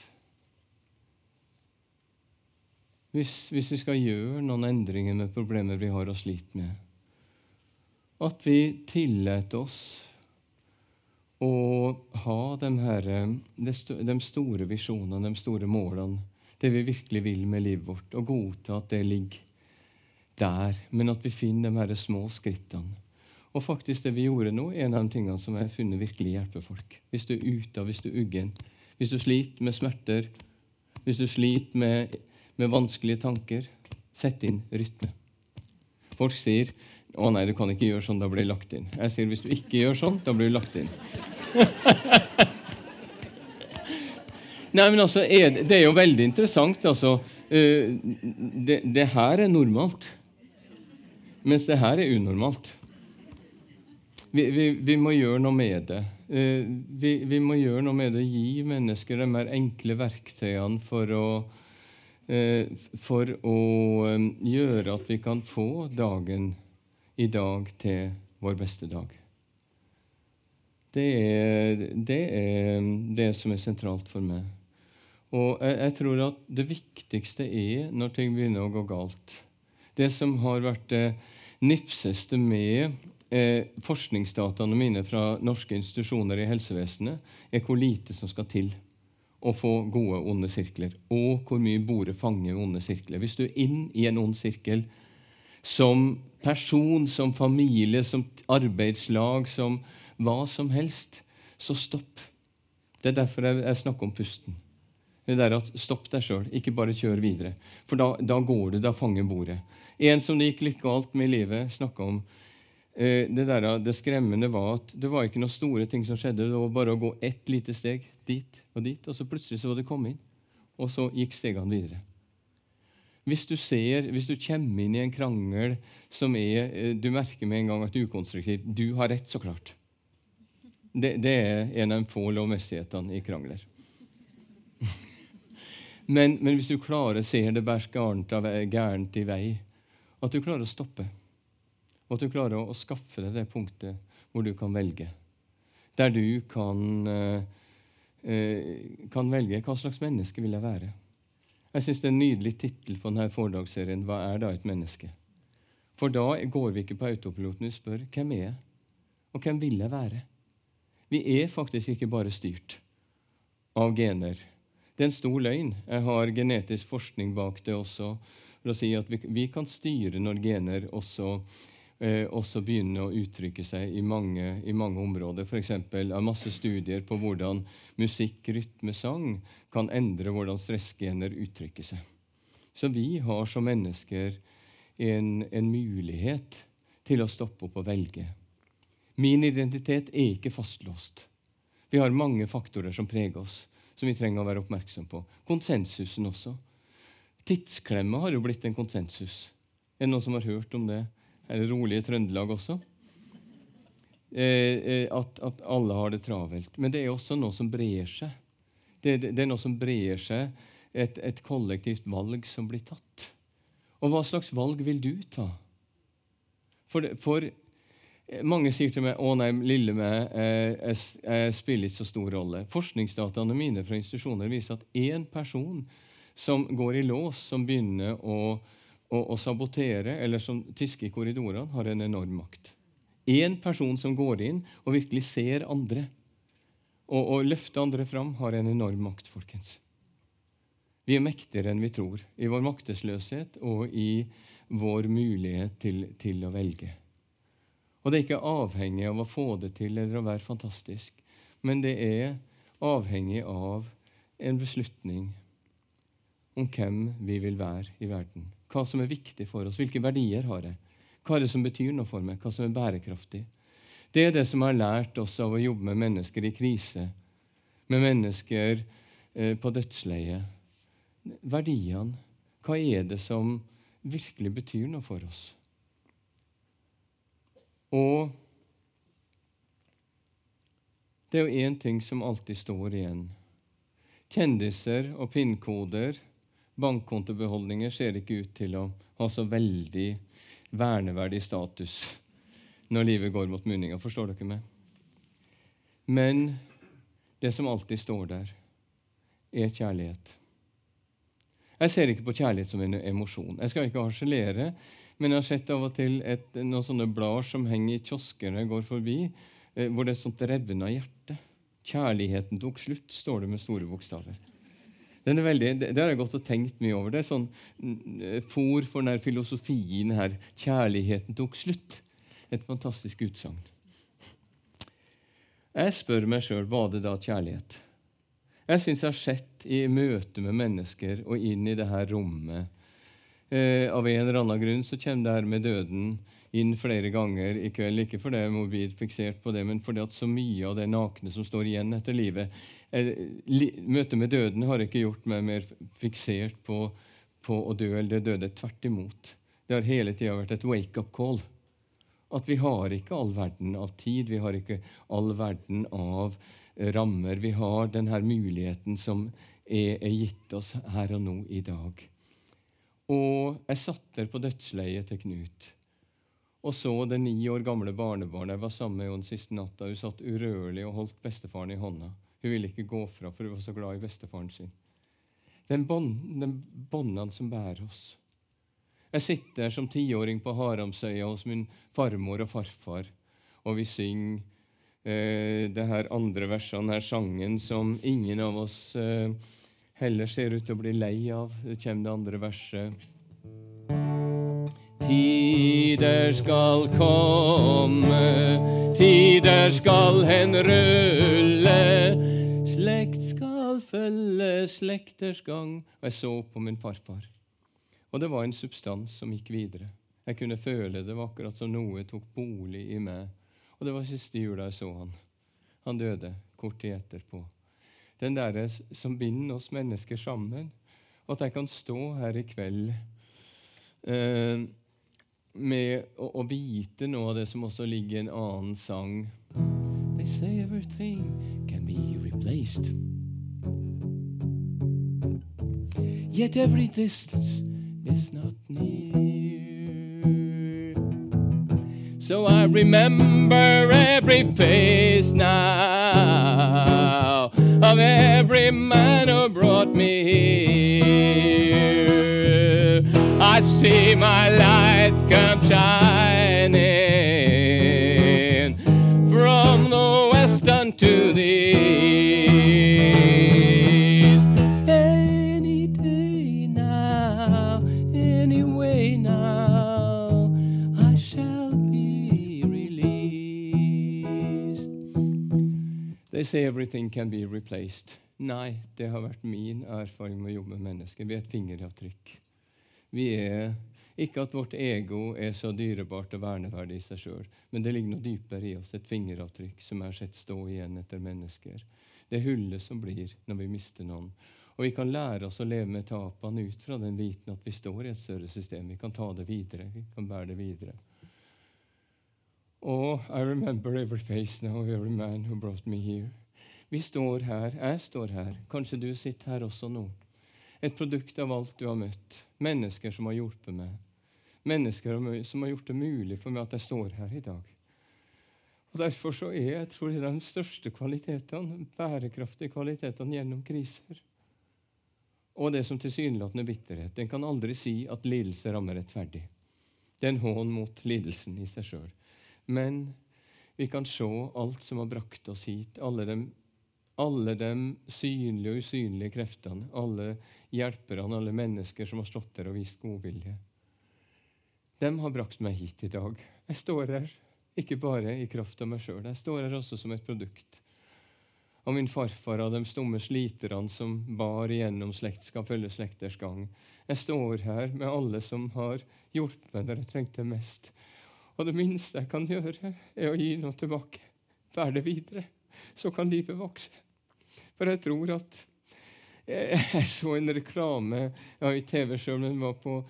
hvis, hvis, vi skal gjøre noen endringer med problemer vi har og sliter med, at vi tillater oss å ha de, her, de store visjonene, de store målene, det vi virkelig vil med livet vårt, og godta at det ligger der, men at vi finner de her små skrittene. Og faktisk det vi gjorde nå, er en av de tingene som jeg har funnet virkelig hjelper folk. Hvis du er ute, hvis du er uggen, hvis du sliter med smerter, hvis du sliter med, med vanskelige tanker, sett inn rytme. Folk sier 'Å nei, du kan ikke gjøre sånn, da blir du lagt inn'. Jeg sier 'Hvis du ikke gjør sånn, da blir du lagt inn'. Nei, men altså, Det er jo veldig interessant. altså. Det, det her er normalt. Mens det her er unormalt. Vi, vi, vi må gjøre noe med det. Eh, vi, vi, må gjøre noe med det, gi mennesker de mer enkle verktøyene for å, eh, for å eh, gjøre at vi kan få dagen i dag til vår beste dag. Det er, det er det som er sentralt for meg. Og jeg, jeg, tror at det viktigste er når ting begynner å gå galt. Det som har vært det nipseste med eh, forskningsdataene mine fra norske institusjoner i helsevesenet, er hvor lite som skal til å få gode onde sirkler, og hvor mye bordet fanger onde sirkler. Hvis du er inn i en ond sirkel som person, som familie, som arbeidslag, som hva som helst, så stopp. Det er derfor jeg, jeg snakker om pusten. Det er at Stopp deg sjøl, ikke bare kjør videre. For da, da, går du, da fanger bordet. En som det gikk litt galt med i livet, snakka om eh, det, der, det skremmende var at det var ikke noen store ting som skjedde. Det var bare å gå ett lite steg dit og dit, og så plutselig så var det kommet inn. Og så gikk stegene videre. Hvis du ser, hvis du kommer inn i en krangel som er eh, Du merker med en gang at du er ukonstruktiv. Du har rett, så klart. Det, det er en av de få lovmessighetene i krangler. Men, men, hvis du klarer å se det bærs gærent i vei, at du klarer å stoppe, og at du klarer å, å skaffe deg det punktet hvor du kan velge, der du kan, eh, kan velge hva slags menneske vil jeg være. Jeg syns det er en nydelig tittel på denne foredragsserien 'Hva er da et menneske?' For da går vi ikke på autopiloten og spør 'Hvem er jeg?' og 'Hvem vil jeg være?' Vi er faktisk ikke bare styrt av gener det er en stor løgn. Jeg har genetisk forskning bak det også. for å si at Vi, vi kan styre når gener også, eh, også begynner å uttrykke seg i mange, i mange områder. F.eks. er masse studier på hvordan musikk, rytme, sang kan endre hvordan stressgener uttrykker seg. Så vi har som mennesker en, en mulighet til å stoppe opp og velge. Min identitet er ikke fastlåst. Vi har mange faktorer som preger oss som vi trenger å være oppmerksom på. Konsensusen også. Tidsklemma har jo blitt en konsensus. Er det noen som har hørt om det? Er det rolige Trøndelag også? Eh, eh, at, at, alle har det travelt. Men det er også noe som brer seg. Det, det, det er noe som brer seg, et, et, kollektivt valg som blir tatt. Og hva slags valg vil du ta? For, for mange sier til meg 'Å nei, lille meg, jeg, jeg, spiller ikke så stor rolle'. Forskningsdataene mine fra institusjoner viser at én person som går i lås, som begynner å, å, sabotere, eller som tyske i korridorene, har en enorm makt. Én person som går inn og virkelig ser andre og, og løfter andre fram, har en enorm makt, folkens. Vi er mektigere enn vi tror, i vår maktesløshet og i vår mulighet til, til å velge. Og det er ikke avhengig av å få det til eller å være fantastisk, men det er avhengig av en beslutning om hvem vi vil være i verden. Hva som er viktig for oss, hvilke verdier har jeg, hva er det som betyr noe for meg, hva som er bærekraftig. Det er det som har lært oss av å jobbe med mennesker i krise, med mennesker eh, på dødsleiet. Verdiene. Hva er det som virkelig betyr noe for oss? Og det er jo én ting som alltid står igjen. Kjendiser og pinnkoder, bankkontobeholdninger, ser ikke ut til å ha så veldig verneverdig status når livet går mot munninga. Forstår dere meg? Men det som alltid står der, er kjærlighet. Jeg ser ikke på kjærlighet som en emosjon. Jeg skal ikke harselere men jeg har sett av og til et, noen sånne blader som henger i kiosker når jeg går forbi, eh, hvor det er et sånt revna hjerte. 'Kjærligheten tok slutt', står det med store bokstaver. Den er veldig, det, det har jeg gått og tenkt mye over. Det er sånn fòr for den filosofien her. 'Kjærligheten tok slutt'. Et fantastisk utsagn. Jeg spør meg sjøl var det da kjærlighet. Jeg syns jeg har sett i møte med mennesker og inn i det her rommet Eh, av en eller annen grunn så kommer det her med døden inn flere ganger i kveld. Ikke fordi jeg er mobilt fiksert på det, men fordi at så mye av det nakne som står igjen etter livet li, Møtet med døden har ikke gjort meg mer fiksert på, på å dø eller det døde. Tvert imot. Det har hele tida vært et wake-up call. At vi har ikke all verden av tid, vi har ikke all verden av rammer. Vi har denne muligheten som er, er gitt oss her og nå i dag. Og jeg satt der på dødsleiet til Knut og så det ni år gamle barnebarnet jeg var sammen med henne siste natta. Hun satt urørlig og holdt bestefaren i hånda. Hun ville ikke gå fra, for hun var så glad i bestefaren sin. Den båndene som bærer oss. Jeg sitter som tiåring på Haramsøya hos min farmor og farfar, og vi synger eh, det her andre versene, denne sangen, som ingen av oss eh, heller ser ut til å bli lei av. Det kommer det andre verset. Tider skal komme, tider skal hen rulle. Slekt skal følge slekters gang. Og jeg så på min farfar. Og det var en substans som gikk videre. Jeg kunne føle det var akkurat som noe tok bolig i meg. Og det var siste jula jeg så han. Han døde kort tid etterpå. Den derre som binder oss mennesker sammen. Og at jeg kan stå her i kveld eh, med å, å, vite noe av det som også ligger i en annen sang. They say everything replaced. Yet every distance is not near. So I remember every face now of every man who brought me here. I see my lights everything can be replaced. Nei, det har vært min erfaring med å jobbe med mennesker ved et fingeravtrykk. Vi er ikke at vårt ego er så dyrebart og verneverdig i seg sjøl, men det ligger noe dypere i oss, et fingeravtrykk som er sett stå igjen etter mennesker. Det hullet som blir når vi mister noen. Og vi kan lære oss å leve med tapene ut fra den viten at vi står i et større system. Vi kan ta det videre. Vi kan bære det videre. Og I remember every face now, every man who brought me here. Vi står her. Jeg står her. Kanskje du sitter her også nå. Et produkt av alt du har møtt. Mennesker som har hjulpet meg. Mennesker som har gjort det mulig for meg at jeg står her i dag. Og Derfor så er jeg tror jeg, de største kvalitetene, bærekraftige kvalitetene gjennom kriser. Og det som tilsynelatende bitterhet. Den kan aldri si at lidelse rammer rettferdig. Det er en hån mot lidelsen i seg sjøl. Men vi kan se alt som har brakt oss hit, alle de alle de synlige og usynlige kreftene, alle hjelperne, alle mennesker som har stått der og vist godvilje. De har brakt meg hit i dag. Jeg står her ikke bare i kraft av meg sjøl. Jeg står her også som et produkt av min farfar og de stumme sliterne som bar igjennom slektskap følge slekters gang. Jeg står her med alle som har hjulpet meg når jeg trengte mest. Og det minste jeg kan gjøre, er å gi noe tilbake. Bære det videre så kan livet vokse. For jeg tror at Jeg så en reklame Jeg var i TV sjøl, men var på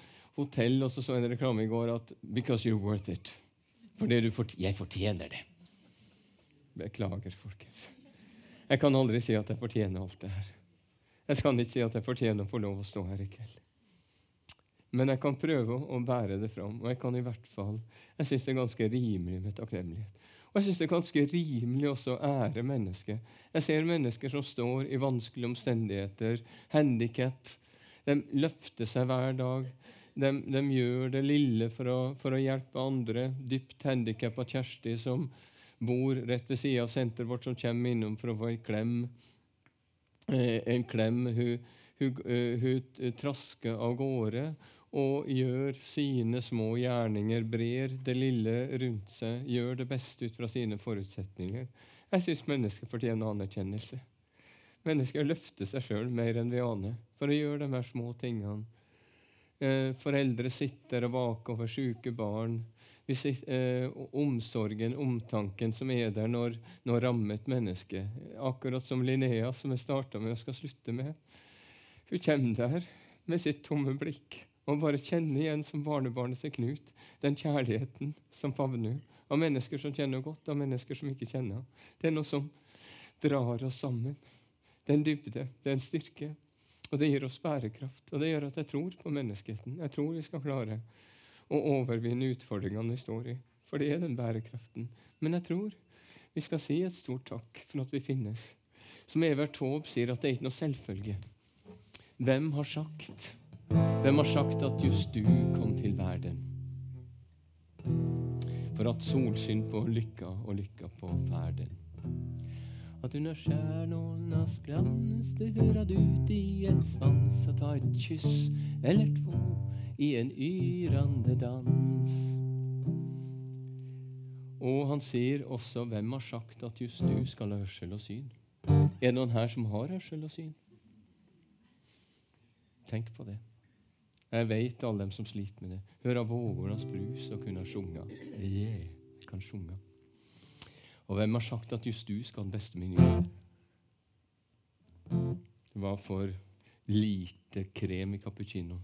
hotell, og så så jeg en reklame i går at 'Because you're worth it'. Fordi du fort, jeg fortjener det. Beklager, folkens. Jeg kan aldri si at jeg fortjener alt det her. Jeg kan ikke si at jeg fortjener å få lov å stå her i kveld. Men jeg kan prøve å bære det fram, og jeg kan i hvert fall Jeg syns det er ganske rimelig med takknemlighet. Og jeg syns det er ganske rimelig også å ære mennesket. Jeg ser mennesker som står i vanskelige omstendigheter, handikap. De løfter seg hver dag. De, de gjør det lille for å, for å hjelpe andre. Dypt handikappa Kjersti som bor rett ved sida av senteret vårt, som kommer innom for å få en klem. Eh, en klem. Hun, hun, uh, hun trasker av gårde og gjør sine små gjerninger, brer det lille rundt seg, gjør det beste ut fra sine forutsetninger. Jeg syns mennesker fortjener anerkjennelse. Mennesker løfter seg sjøl mer enn vi aner for å gjøre de her små tingene. Eh, foreldre sitter og vaker over syke barn. Sitter, eh, omsorgen, omtanken som er der når, når rammet menneske. Akkurat som Linnea, som jeg starta med og skal slutte med. Hun kommer der med sitt tomme blikk Og bare kjenne igjen som barnebarnet til Knut den kjærligheten som favner. Av mennesker som kjenner godt, av mennesker som ikke kjenner. Det er noe som drar oss sammen. Det er en dybde, det er en styrke. Og det gir oss bærekraft. Og det gjør at jeg tror på menneskeheten. Jeg tror vi skal klare å overvinne utfordringene vi står i. For det er den bærekraften. Men jeg tror vi skal si et stort takk for at vi finnes. Som Evert Taube sier, at det er ikke noe selvfølge. Hvem har sagt Hvem har sagt at just du kom til verden? For at solskinn på lykka og lykka på ferden. At under stjärnornas det hører ut i en svans og ta et kyss eller to i en yrende dans. Og han sier også hvem har sagt at just du skal ha hørsel og syn? Er det noen her som har hørsel og syn? Tenk på det. Jeg vet alle dem som sliter med det. Hører vågornas brus og kunne sjunga. Yeah, kan sjunga. Og hvem har sagt at just du skal ha den beste menyen? Det var for lite krem i cappuccino.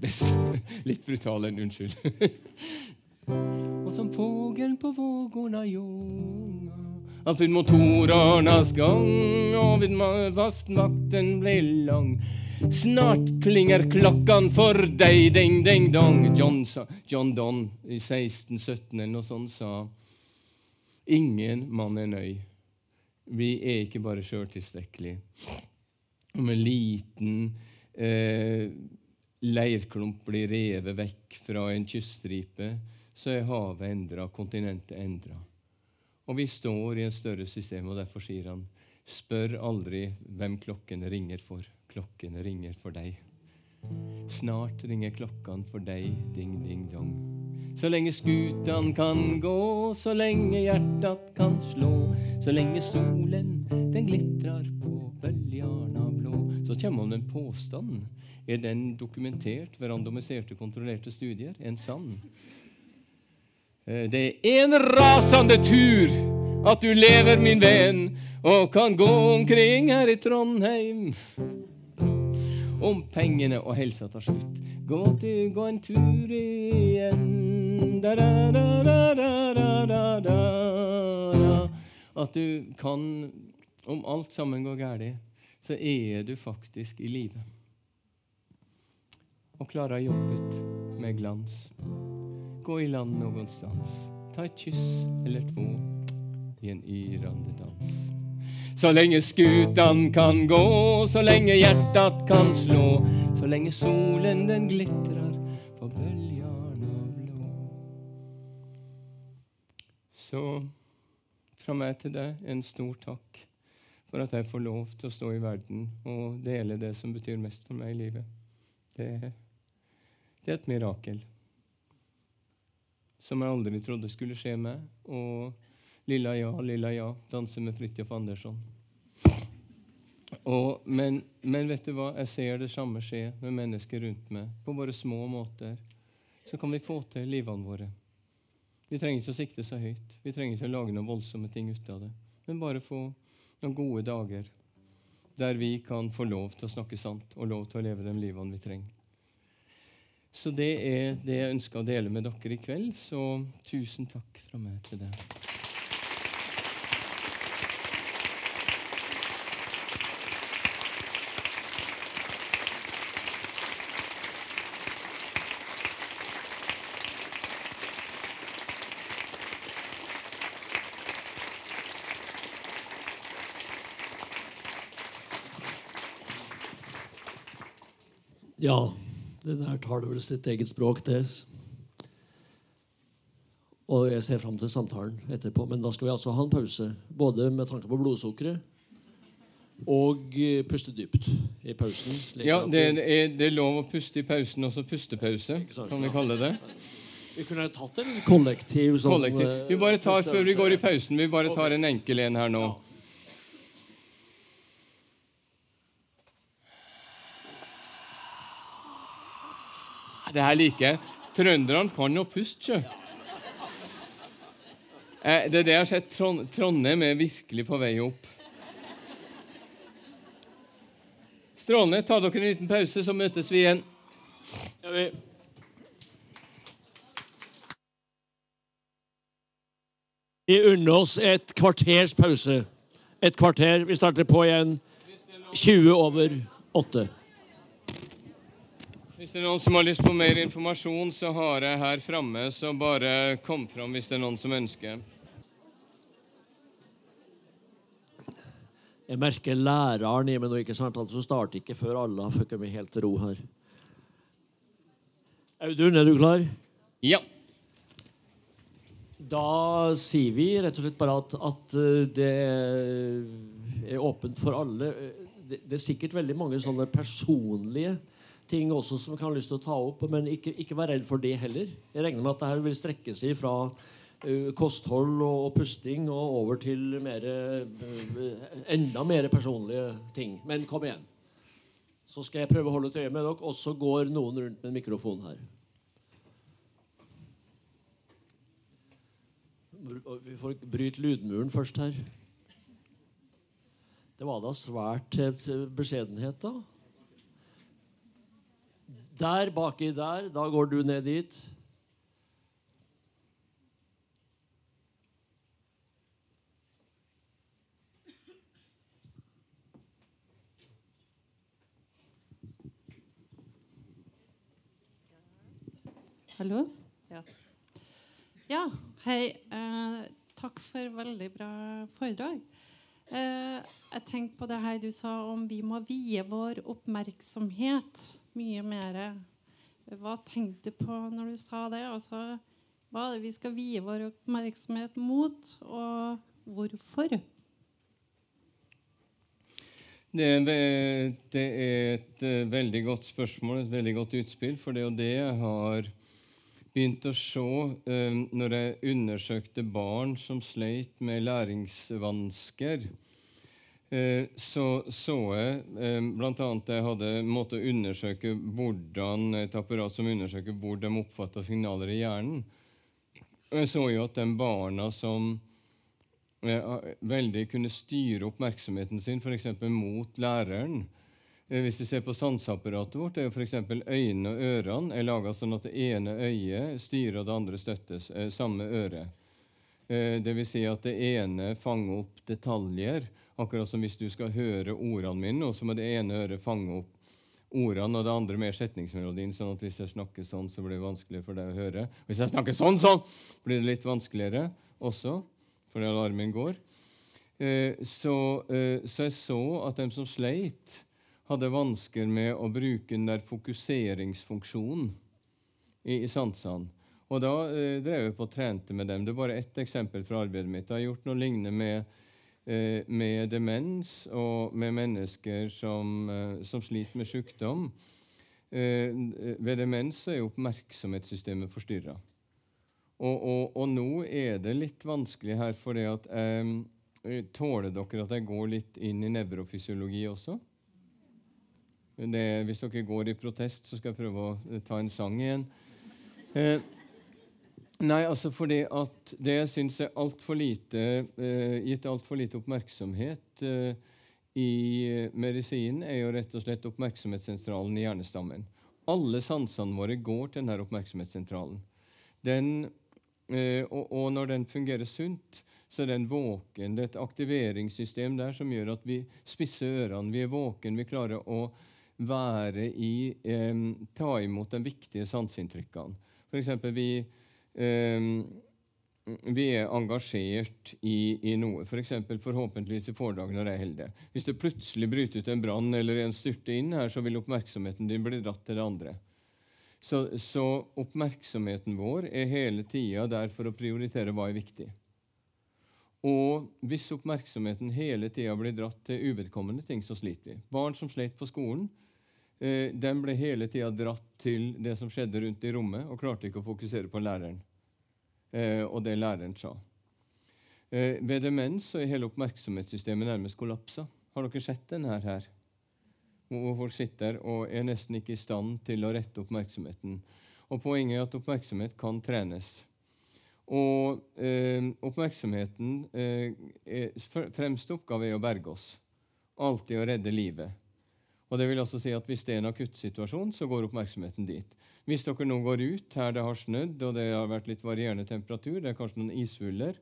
Best. Litt brutal enn unnskyld. og som fågeln på vågorna ljunga Att vid motorernas gång och vid fastmakten ble lang Snart klinger klokkan for deg, ding, ding, dong. John, sa, John Donne i 1617 eller noe sånt sa Ingen mann er nøy. Vi er ikke bare sjøltilstrekkelige. Om en liten eh, leirklump blir revet vekk fra en kyststripe, så er havet endra, kontinentet endra. Og vi står i en større system, og derfor sier han Spør aldri hvem klokken ringer for. Klokkene ringer for deg. Snart ringer klokken for deg, ding, ding, dong. Så lenge skutan kan gå, så lenge hjertet kan slå, så lenge solen den glitrar på bøljarna blå. Så kommer det en påstand. Er den dokumentert ved randomiserte, kontrollerte studier? En sann? Eh, det er en rasende tur at du lever, min venn, og kan gå omkring her i Trondheim. Om pengene og helsa tar slutt, gå, til, gå en tur igjen. Da, da, da, at du kan, om alt sammen går galt, så er du faktisk i live. Og klarer jobbet med glans. Gå i land noenstans. Ta et kyss eller to i en yrende dans. Så lenge skutan kan gå, så lenge hjertet kan slå, så lenge solen den glitrer på bøljarna blå. Så fra meg til deg en stor takk for at jeg får lov til å stå i verden og dele det som betyr mest for meg i livet. Det, det er et mirakel som jeg aldri trodde skulle skje meg. Og Lilla ja, lilla ja, danse med Fridtjof Andersson. Og, men, men, vet du hva? Jeg ser det samme skje med mennesker rundt meg. På våre små måter. Så kan vi få til livene våre. Vi trenger ikke å sikte så høyt. Vi trenger ikke å lage noen voldsomme ting ut av det. Men bare få noen gode dager der vi kan få lov til å snakke sant og lov til å leve de livene vi trenger. Så det er det jeg ønsker å dele med dere i kveld. Så tusen takk fra meg til det. Ja. Det der taler vel sitt eget språk, det. Og jeg ser fram til samtalen etterpå. Men da skal vi altså ha en pause. Både med tanke på blodsukkeret og eh, puste dypt i pausen. Ja, det er, det er, lov å puste i pausen, også pustepause, kan vi kalle det. Vi kunne tatt en kollektiv sånn kollektiv. Vi bare tar før vi går i pausen. Vi bare tar en enkel en her nå. Det her liker jeg. Trønderne kan jo puste, sjø. Eh, det er det jeg har sett. Trondheim er virkelig på vei opp. Strålende. Ta dere en liten pause, så møtes vi igjen. Vi unner oss et kvarters pause. Et kvarter. Vi starter på igjen 20 over 8. Hvis det er noen som har lyst på mer informasjon, så har jeg her framme, så bare kom fram hvis det er noen som ønsker. Jeg merker læreren i meg nå, ikke sant? Altså starter ikke før alle har meg helt til ro her. Audun, er du klar? Ja. Da sier vi rett og slett bare at, at uh, det er åpent for alle. Det, det er sikkert veldig mange sånne personlige ting også som kan ha lyst til å ta opp, men ikke, ikke vær redd for det heller. Jeg regner med at dette vil strekke seg fra uh, kosthold og, og pusting og over til mere, uh, enda mer personlige ting. Men kom igjen. Så skal jeg prøve å holde et øye med dere, og så går noen rundt med en mikrofon her. Vi får bryte lydmuren først her. Det var da svært til beskjedenhet, da. Der baki der. Da går du ned dit. Hallo? Ja. ja hei. Eh, takk for veldig bra foredrag. Eh, jeg tenkte på det her du sa om vi må vie vår oppmerksomhet mye mer. Hva tenkte du på når du sa det? Altså, hva er det vi skal vie vår oppmerksomhet mot, og hvorfor? Det er, det er, et uh, veldig godt spørsmål, et veldig godt utspill. For det er jo det jeg har begynt å se uh, når jeg undersøkte barn som sleit med læringsvansker. Uh, så så jeg uh, bl.a. jeg hadde måttet undersøke hvordan et apparat som undersøker hvor de oppfatter signaler i hjernen. Og jeg så jo at de barna som veldig kunne styre oppmerksomheten sin f.eks. mot læreren. Eh, hvis vi ser på sanseapparatet vårt, er jo f.eks. øynene og ørene er laga sånn at det ene øyet styrer og det andre støttes. Eh, samme øre. Eh, Dvs. Si at det ene fanger opp detaljer. Akkurat som hvis du skal høre ordene mine, og så må det ene øret fange opp ordene, og det andre mer setningsmelodien. sånn at hvis jeg snakker sånn, så blir det vanskeligere for deg å høre. Hvis jeg snakker sånn, sånn, blir det litt vanskeligere også fordi alarmen går. Eh, så, eh, så, jeg så at de som sleit, hadde vansker med å bruke den der fokuseringsfunksjonen i, i sansene. Og da eh, drev jeg på og trente med dem. Det er bare ett eksempel fra arbeidet mitt. Jeg har gjort noe lignende med, eh, med demens og med mennesker som, eh, som sliter med sykdom. Eh, ved demens er oppmerksomhetssystemet forstyrra. Og, og, og, nå er det litt vanskelig her, for det at eh, Tåler dere at jeg går litt inn i nevrofysiologi også? Det, hvis dere går i protest, så skal jeg prøve å ta en sang igjen. Eh, nei, altså fordi at det jeg syns er altfor lite eh, gitt altfor lite oppmerksomhet eh, i medisinen, er jo rett og slett oppmerksomhetssentralen i hjernestammen. Alle sansene våre går til denne oppmerksomhetssentralen. Den Eh, og, og, når den fungerer sunt, så er den våken. Det er et aktiveringssystem der som gjør at vi spisser ørene. Vi er våken, vi klarer å være i eh, Ta imot de viktige sanseinntrykkene. F.eks. Vi, eh, vi er engasjert i, i noe. F.eks. For forhåpentligvis i foredraget når jeg holder det. Hvis det plutselig bryter ut en brann eller en styrter inn her, så vil oppmerksomheten din bli dratt til det andre. Så, så oppmerksomheten vår er hele tida der for å prioritere hva er viktig. Og hvis oppmerksomheten hele tida blir dratt til uvedkommende ting, så sliter vi. Barn som slet på skolen, eh, de ble hele tida dratt til det som skjedde rundt i rommet, og klarte ikke å fokusere på læreren eh, og det læreren sa. Eh, ved demens så er hele oppmerksomhetssystemet nærmest kollapsa. Har dere sett denne her? hvor folk sitter og er nesten ikke i stand til å rette oppmerksomheten. Og Poenget er at oppmerksomhet kan trenes. Og eh, oppmerksomheten eh, er, Fremste oppgave er å berge oss. Alltid å redde livet. Og det vil også si at Hvis det er en akuttsituasjon, så går oppmerksomheten dit. Hvis dere nå går ut her det har snødd og det har vært litt varierende temperatur, det er kanskje noen isvuller,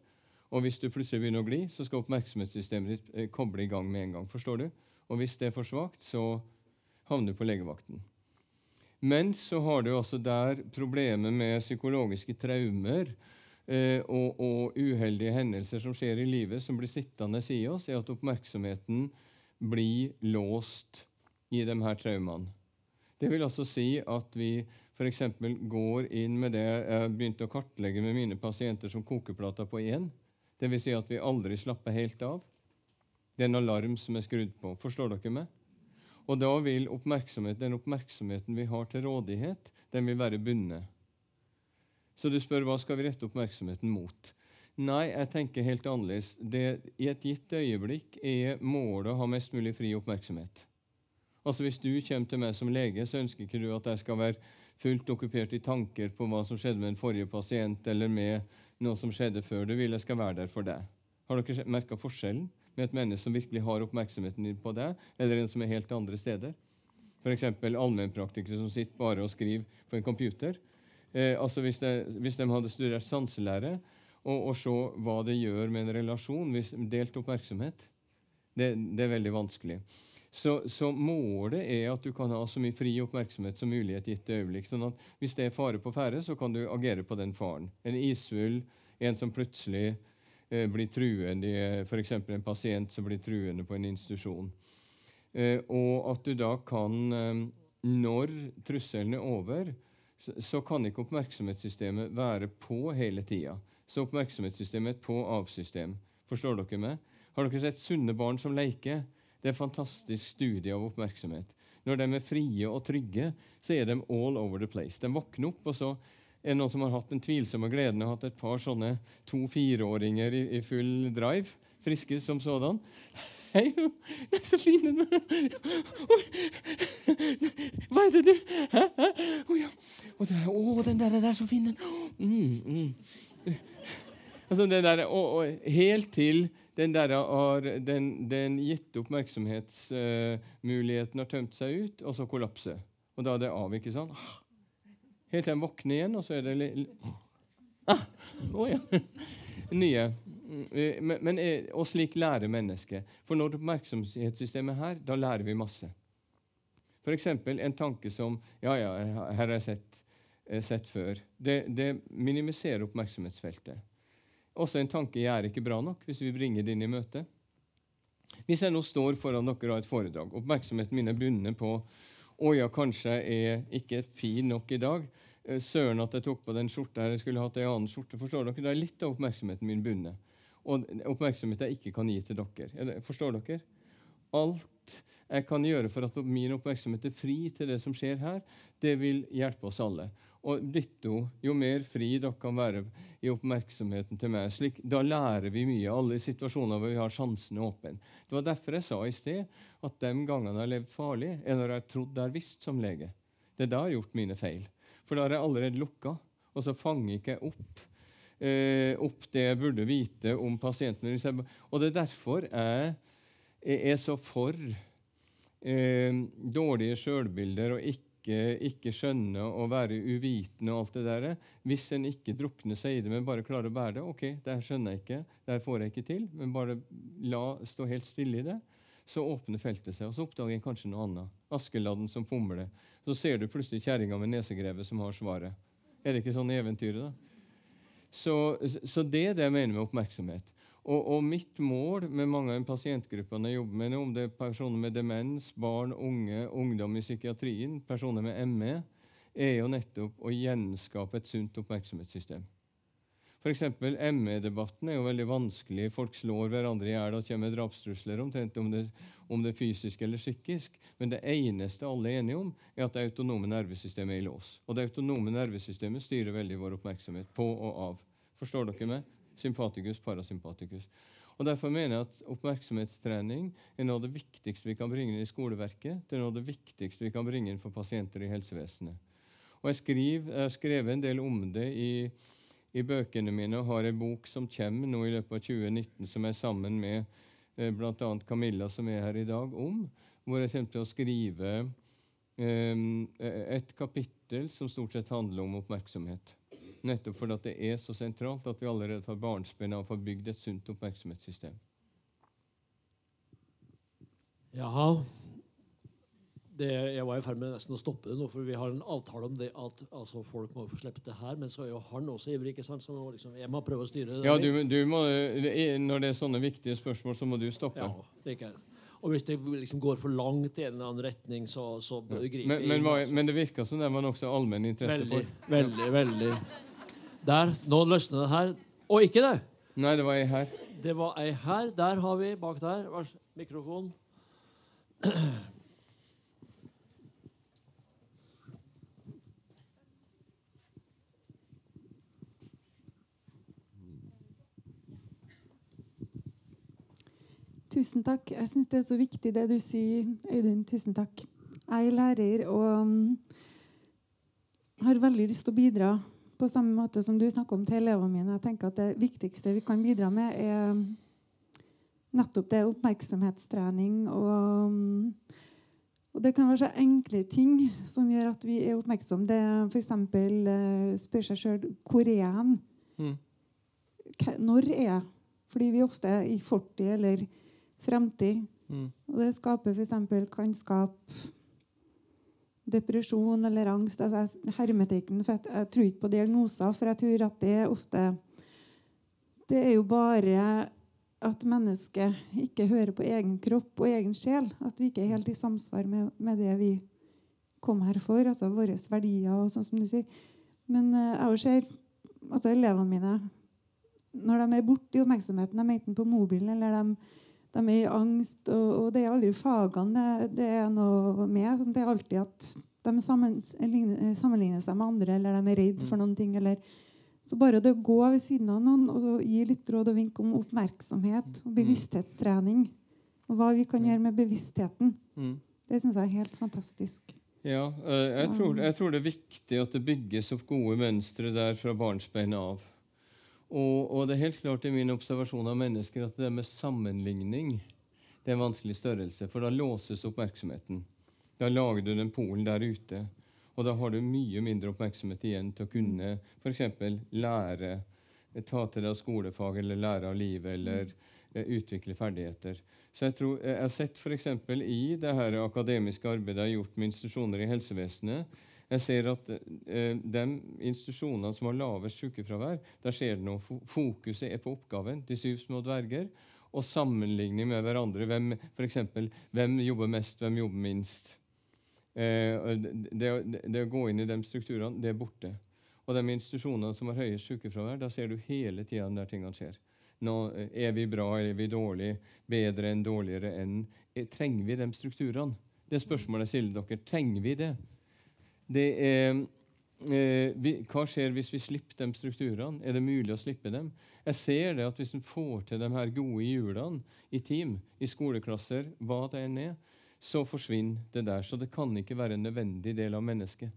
og hvis du plutselig begynner å gli, så skal oppmerksomhetssystemet ditt eh, koble i gang med en gang. Forstår du? Og hvis det er for svakt, så havner du på legevakten. Men så har du også der problemet med psykologiske traumer eh, og, og, uheldige hendelser som skjer i livet, som blir sittende i oss, er at oppmerksomheten blir låst i de her traumene. Det vil altså si at vi f.eks. går inn med det jeg begynte å kartlegge med mine pasienter som kokeplater på én. Dvs. Si at vi aldri slapper helt av. Det er en alarm som er skrudd på. Forstår dere meg? Og da vil oppmerksomhet, den oppmerksomheten vi har til rådighet, den vil være bundet. Så du spør hva skal vi rette oppmerksomheten mot? Nei, jeg tenker helt annerledes. Det, I et gitt øyeblikk er målet å ha mest mulig fri oppmerksomhet. Altså Hvis du kommer til meg som lege, så ønsker ikke du at jeg skal være fullt okkupert i tanker på hva som skjedde med en forrige pasient, eller med noe som skjedde før. Du vil jeg skal være der for deg. Har dere merka forskjellen med et menneske som virkelig har oppmerksomheten din på deg, eller en som er helt andre steder? F.eks. allmennpraktikere som sitter bare og skriver på en computer. Eh, altså hvis, det, hvis, de hadde studert sanselære, og, og se hva det gjør med en relasjon hvis delt oppmerksomhet, det, det er veldig vanskelig. Så, så, målet er at du kan ha så mye fri oppmerksomhet som mulig i et gitt øyeblikk. sånn at Hvis det er fare på ferde, så kan du agere på den faren. En isvull, en som plutselig eh, blir truende, f.eks. en pasient som blir truende på en institusjon. Eh, og at du da kan, eh, når trusselen er over, så, så kan ikke oppmerksomhetssystemet være på hele tida. Så oppmerksomhetssystemet er et på-av-system. Forstår dere meg? Har dere sett sunne barn som leker? Det er en fantastisk studie av oppmerksomhet. Når de er frie og trygge, så er de all over the place. De våkner opp, og så er det noen som har hatt den tvilsomme gleden av hatt et par sånne to-fireåringer i, i, full drive, friske som sådan. Hei, det er så fine Hva heter du? Hæ? Hæ? Å, ja. Å, den der er så fin. Mm, mm. Altså, det der, og, og, helt til den, har, den, den gitte oppmerksomhetsmuligheten har tømt seg ut, og så kollapser. Og da er det av. ikke sant? Helt til den våkner igjen, og så er det ah, oh, ja. Nye. Men, men, eh, og slik lærer mennesket. For når oppmerksomhetssystemet er her, da lærer vi masse. F.eks. en tanke som Ja, ja, her har jeg sett, eh, sett før. Det, det minimiserer oppmerksomhetsfeltet. Også en tanke jeg er ikke bra nok, hvis vi bringer det inn i møtet. Hvis jeg nå står foran dere og har et foredrag, oppmerksomheten min er bundet på å ja, kanskje jeg er ikke fin nok i dag. Eh, søren at jeg tok på den skjorta her, jeg skulle hatt ei annen skjorte. Forstår dere? Da er litt av oppmerksomheten min bundet. Og oppmerksomhet jeg ikke kan gi til dere. Forstår dere? Alt jeg kan gjøre for at min oppmerksomhet er fri til det som skjer her, det vil hjelpe oss alle. Og ditto, jo mer fri dere kan være i oppmerksomheten til meg, slik, da lærer vi mye. Alle situasjoner hvor vi har sjansene åpne. Det var derfor jeg sa i sted at de gangene jeg har levd farlig, er når jeg har trodd jeg har visst som lege. Det er da jeg har gjort mine feil. For da har jeg allerede lukka, og så fanger ikke jeg opp, eh, opp det jeg burde vite om pasienten. Og det er derfor jeg er så for eh, dårlige sjølbilder og ikke ikke, ikke skjønne og være uvitende og alt det der. Hvis en ikke drukner seg i det, men bare klarer å bære det OK, det her skjønner jeg ikke, det her får jeg ikke til, men bare la stå helt stille i det, så åpner feltet seg. Og så oppdager en kanskje noe annet. Askeladden som fomler. Så ser du plutselig kjerringa med nesegrevet som har svaret. Er det ikke sånn i eventyret, da? Så, så det er det jeg mener med oppmerksomhet. Og, og, mitt mål med mange av pasientgruppene jeg jobber med, om det er personer med demens, barn, unge, ungdom i psykiatrien, personer med ME, er jo nettopp å gjenskape et sunt oppmerksomhetssystem. F.eks. ME-debatten er jo veldig vanskelig. Folk slår hverandre i hjel og kommer med drapstrusler omtrent om det, om det er fysisk eller psykisk. Men det eneste alle er enige om, er at det autonome nervesystemet er i lås. Og det autonome nervesystemet styrer veldig vår oppmerksomhet på og av. Forstår dere meg? Sympatikus, parasympatikus. Og Derfor mener jeg at oppmerksomhetstrening er noe av det viktigste vi kan bringe inn i skoleverket. Det er noe av det viktigste vi kan bringe inn for pasienter i helsevesenet. Og Jeg, skriver, jeg har skrevet en del om det i, i bøkene mine og har en bok som kommer nå i løpet av 2019, som jeg er sammen med eh, bl.a. Camilla, som er her i dag, om. hvor jeg kommer til å skrive eh, et kapittel som stort sett handler om oppmerksomhet. Nettopp fordi det er så sentralt at vi allerede fra barnsben av får bygd et sunt oppmerksomhetssystem. Jaha. Det, jeg var i ferd med nesten å stoppe det nå, for vi har en avtale om det at altså, folk må få slippe det her. Men så er jo han også ivrig, ikke sant? så må liksom, jeg må prøve å styre det. Ja, du, du må, Når det er sånne viktige spørsmål, så må du stoppe. Ja, det er og hvis det liksom går for langt i en eller annen retning, så, så bør du gripe men, men, inn. Men det virker som det var nokså allmenn interesse veldig, for. Veldig, veldig. Der. Nå løsner det her. Og ikke det! Nei, det var ei her. Det var ei her. Der har vi bak der. Mikrofon. Tusen takk. Jeg syns det er så viktig det du sier, Audun. Tusen takk. Jeg er lærer og um, har veldig lyst til å bidra på samme måte som du snakker om til elevene mine. Jeg tenker at Det viktigste vi kan bidra med, er um, nettopp det oppmerksomhetstrening. Og, um, og, det kan være så enkle ting som gjør at vi er oppmerksomme. Det f.eks. Uh, spør seg sjøl hvor er jeg? Mm. Når er jeg? Fordi vi ofte er i fortid eller fremtid. Mm. Og det skaper f.eks. kan skape depresjon eller angst. Altså, hermetikken, for jeg, jeg, tror ikke på diagnoser, for jeg tror at det er ofte Det er jo bare at mennesket ikke hører på egen kropp og egen sjel. At vi ikke er helt i samsvar med, med det vi kom her for, altså våre verdier og sånn som du sier. Men uh, jeg ser altså elevene mine Når de er borte i oppmerksomheten, er enten på mobilen eller de de er i angst, og, og, det er aldri fagene det, det er noe med. Sånn, det er alltid at de sammenligner, sammenligner seg med andre, eller de er redd for mm. noen ting. Eller, så bare det å gå ved siden av noen og gi litt råd og vink om oppmerksomhet og mm. bevissthetstrening, og hva vi kan gjøre med bevisstheten, mm. det syns jeg er helt fantastisk. Ja, eh, jeg tror, jeg tror, det er viktig at det bygges opp gode mønstre der fra barnsbeina av. Og, og, det er helt klart i min observasjon av mennesker at det med sammenligning det er en vanskelig størrelse, for da låses oppmerksomheten. Da lager du den polen der ute. Og da har du mye mindre oppmerksomhet igjen til å kunne f.eks. lære, ta til deg skolefag eller lære av livet eller uh, utvikle ferdigheter. Så Jeg tror, jeg har sett f.eks. i det her akademiske arbeidet jeg har gjort med institusjoner i helsevesenet, jeg ser at eh, de institusjonene som har lavest sykefravær, der skjer det noe. Fokuset er på oppgaven, de syv små dverger, og sammenligning med hverandre. Hvem, for eksempel, hvem jobber mest, hvem jobber minst? Eh, det, det, det, å gå inn i de strukturene, det er borte. Og de institusjonene som har høyest sykefravær, da ser du hele tida der tingene skjer. Nå, eh, er vi bra, er vi dårlig, bedre enn, dårligere enn? Eh, trenger vi de strukturene? Det spørsmålet stiller dere. Trenger vi det? Det er eh, vi, Hva skjer hvis vi slipper de strukturene? Er det mulig å slippe dem? Jeg ser det at hvis en får til de her gode hjulene i team, i skoleklasser, hva det enn er, så forsvinner det der. Så det kan ikke være en nødvendig del av mennesket.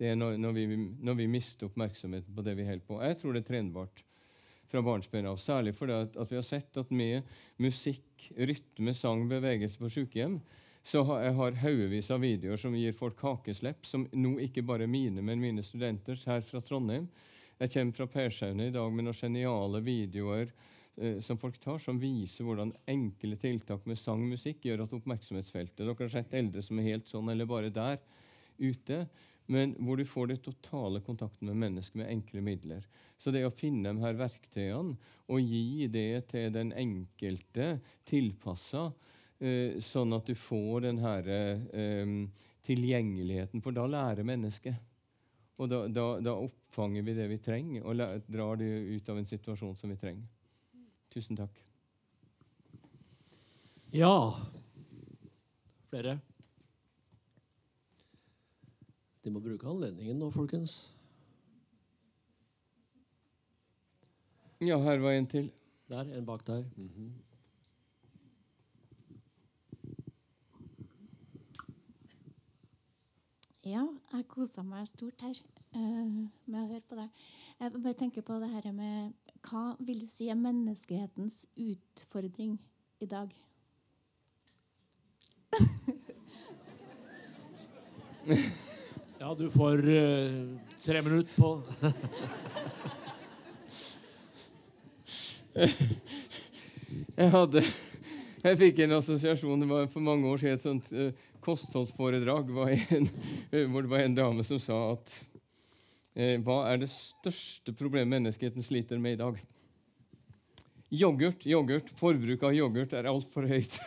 Det er når, når, vi, når vi, mister oppmerksomheten på det vi holder på. Jeg tror det er trenbart fra barnsben av. Særlig fordi at, at, vi har sett at med musikk, rytme, sang, bevegelse på sykehjem, så jeg har haugevis av videoer som gir folk hakeslepp, som nå ikke bare mine, men mine studenter her fra Trondheim. Jeg kommer fra Persaune i dag med noen geniale videoer eh, som folk tar, som viser hvordan enkle tiltak med sang og musikk gjør at oppmerksomhetsfeltet Dere har sett eldre som er helt sånn, eller bare der ute. Men hvor du får det totale kontakten med mennesker med enkle midler. Så det å finne de her verktøyene og gi det til den enkelte tilpassa sånn at du får den her eh, tilgjengeligheten. For da lærer mennesket. Og da, da, da, oppfanger vi det vi trenger, og drar det ut av en situasjon som vi trenger. Tusen takk. Ja Flere? De må bruke anledningen nå, folkens. Ja, her var en til. Der. En bak der. Mm -hmm. Ja, jeg kosa meg stort her uh, med å høre på deg. Jeg bare tenker på det her med Hva vil du si er menneskehetens utfordring i dag? Ja, du får uh, tre minutter på Jeg hadde Jeg fikk en assosiasjon det var for mange år siden et sånt uh, kostholdsforedrag en, uh, hvor det var en dame som sa at uh, Hva er det største problemet menneskeheten sliter med i dag? Yoghurt, yoghurt. Forbruket av yoghurt er altfor høyt.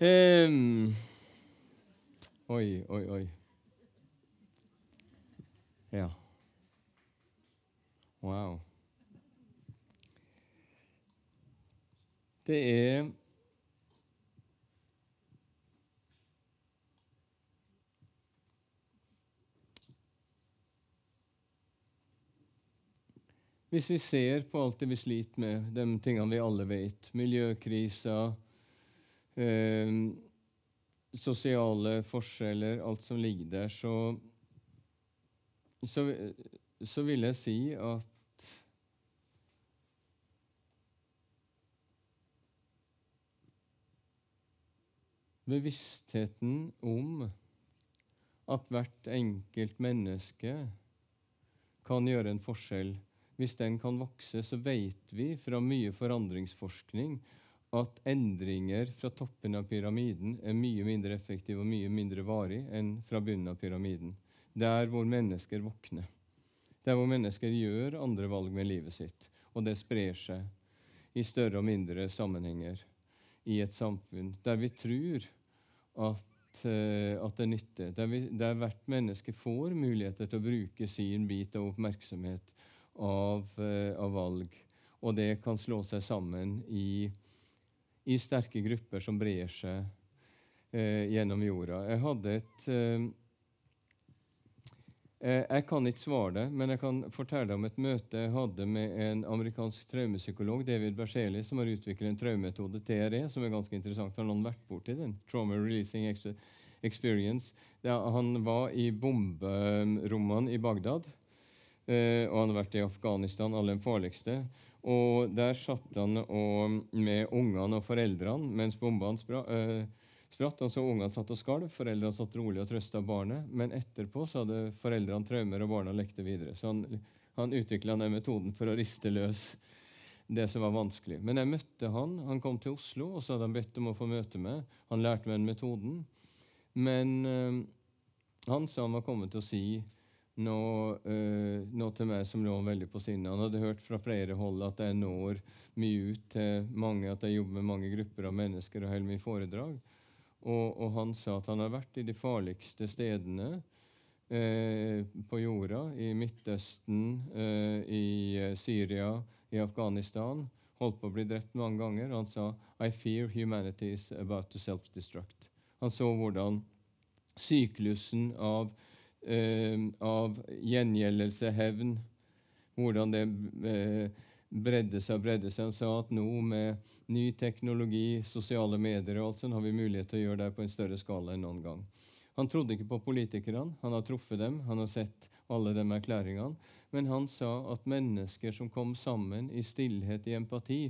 um, oi, oi, oi. Ja. Wow. Det er Hvis vi ser på alt det vi sliter med, de tingene vi alle vet, miljøkrisa, eh, sosiale forskjeller, alt som ligger der, så, så, så vil jeg si at Bevisstheten om at hvert enkelt menneske kan gjøre en forskjell, hvis den kan vokse, så vet vi fra mye forandringsforskning at endringer fra toppen av pyramiden er mye mindre effektive og mye mindre varig enn fra bunnen av pyramiden. Der hvor mennesker våkner. Der hvor mennesker gjør andre valg med livet sitt. Og det sprer seg i større og mindre sammenhenger i et samfunn der vi tror at, uh, at det nytter. Der, vi, der, hvert menneske får muligheter til å bruke sin bit av oppmerksomhet av, uh, av valg. Og det kan slå seg sammen i, i sterke grupper som brer seg uh, gjennom jorda. Jeg hadde et jeg kan ikke svare det, men jeg kan fortelle deg om et møte jeg hadde med en amerikansk traumepsykolog, David Berseli, som har utviklet en traumemetode, TRE, som er ganske interessant. Har noen vært borti den? Trauma Releasing Experience. Han var i bomberommene i Bagdad, eh, og han har vært i Afghanistan, alle de farligste. Og der satt han og, med ungene og foreldrene mens bombene spra, eh, spratt. Altså Ungene satt og skalv, foreldrene satt rolig og trøsta barnet. Men etterpå så hadde foreldrene traumer, og barna lekte videre. Så han, han utvikla den metoden for å riste løs det som var vanskelig. Men jeg møtte han. Han kom til Oslo, og så hadde han bedt om å få møte meg. Han lærte meg den metoden. Men øh, han sa han var kommet til å si noe, øh, noe, til meg som lå veldig på sinnet. Han hadde hørt fra flere hold at jeg når mye ut til mange, at jeg jobber med mange grupper av mennesker og holder mye foredrag. Og, og, han sa at han har vært i de farligste stedene eh, på jorda. I Midtøsten, eh, i eh, Syria, i Afghanistan. Holdt på å bli drept mange ganger. Han sa I fear humanity is about to self-destruct. Han så hvordan syklusen av, eh, av gjengjeldelse, hevn, hvordan det eh, bredde seg og bredde seg. Han sa at nå med ny teknologi, sosiale medier og alt sånt, har vi mulighet til å gjøre det på en større skala enn noen gang. Han trodde ikke på politikerne. Han har truffet dem, han har sett alle de erklæringene. Men han sa at mennesker som kom sammen i stillhet, i empati,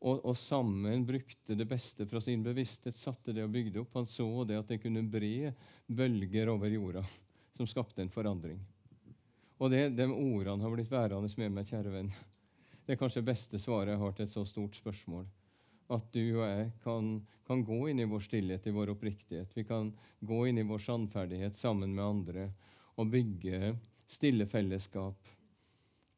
og, og, sammen brukte det beste fra sin bevissthet, satte det og bygde opp. Han så det at det kunne bre bølger over jorda som skapte en forandring. Og det, de ordene har blitt værende med meg, kjære venn. Det er kanskje beste svaret jeg har til et så stort spørsmål. At du og jeg kan, kan gå inn i vår stillhet, i vår oppriktighet. Vi kan gå inn i vår sannferdighet sammen med andre og bygge stille fellesskap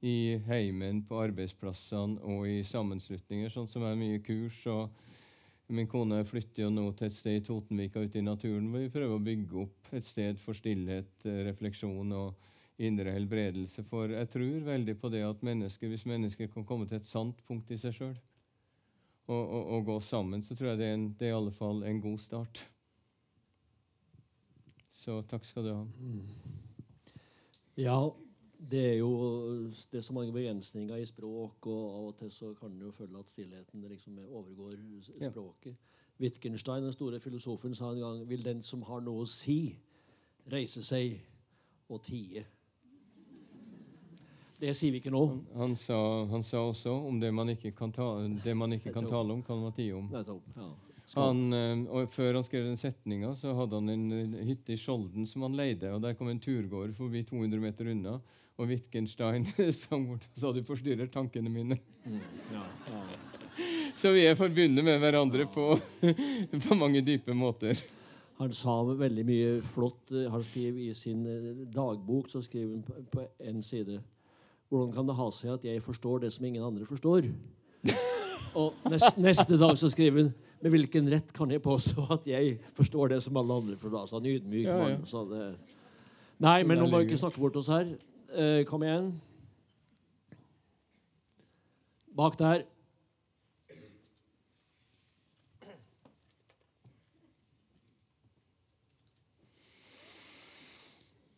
i heimen, på arbeidsplassene og i sammenslutninger, sånn som er mye kurs. og Min kone flytter jo nå til et sted i Totenvika ute i naturen hvor vi prøver å bygge opp et sted for stillhet, refleksjon og indre helbredelse. For jeg tror veldig på det at mennesker, hvis mennesker kan komme til et sant punkt i seg sjøl og, og, og, gå sammen, så tror jeg det er, en, det er i alle fall en god start. Så takk skal du ha. Ja, det er jo det er så mange begrensninger i språk, og av og til så kan du jo føle at stillheten liksom overgår språket. Ja. Wittgenstein, den store filosofen, sa en gang vil den som har noe å si, reise seg og tie. Det sier vi ikke nå. Han, han, sa, han sa, også om det man ikke kan, ta, det man ikke kan tale om, kan man tie om. Han, eh, og Før han skrev den setninga, så hadde han en hytte i Skjolden som han leide. og Der kom en turgåer forbi 200 meter unna, og Wittgenstein sang bort og sa du forstyrrer tankene mine. Ja, ja. Så vi er forbundet med hverandre på, på mange dype måter. Han sa veldig mye flott. eh, Han skriver i sin eh, dagbok så skriver han på- en side Hvordan kan det ha seg at jeg forstår det som ingen andre forstår? Og neste, neste dag så skriver hun Med hvilken rett kan jeg påstå at jeg forstår det som alle andre forstår? Altså en ydmyk Ja, ja. Så det, nei, men nå må vi ikke snakke bort oss her. Eh, kom igjen. Bak der.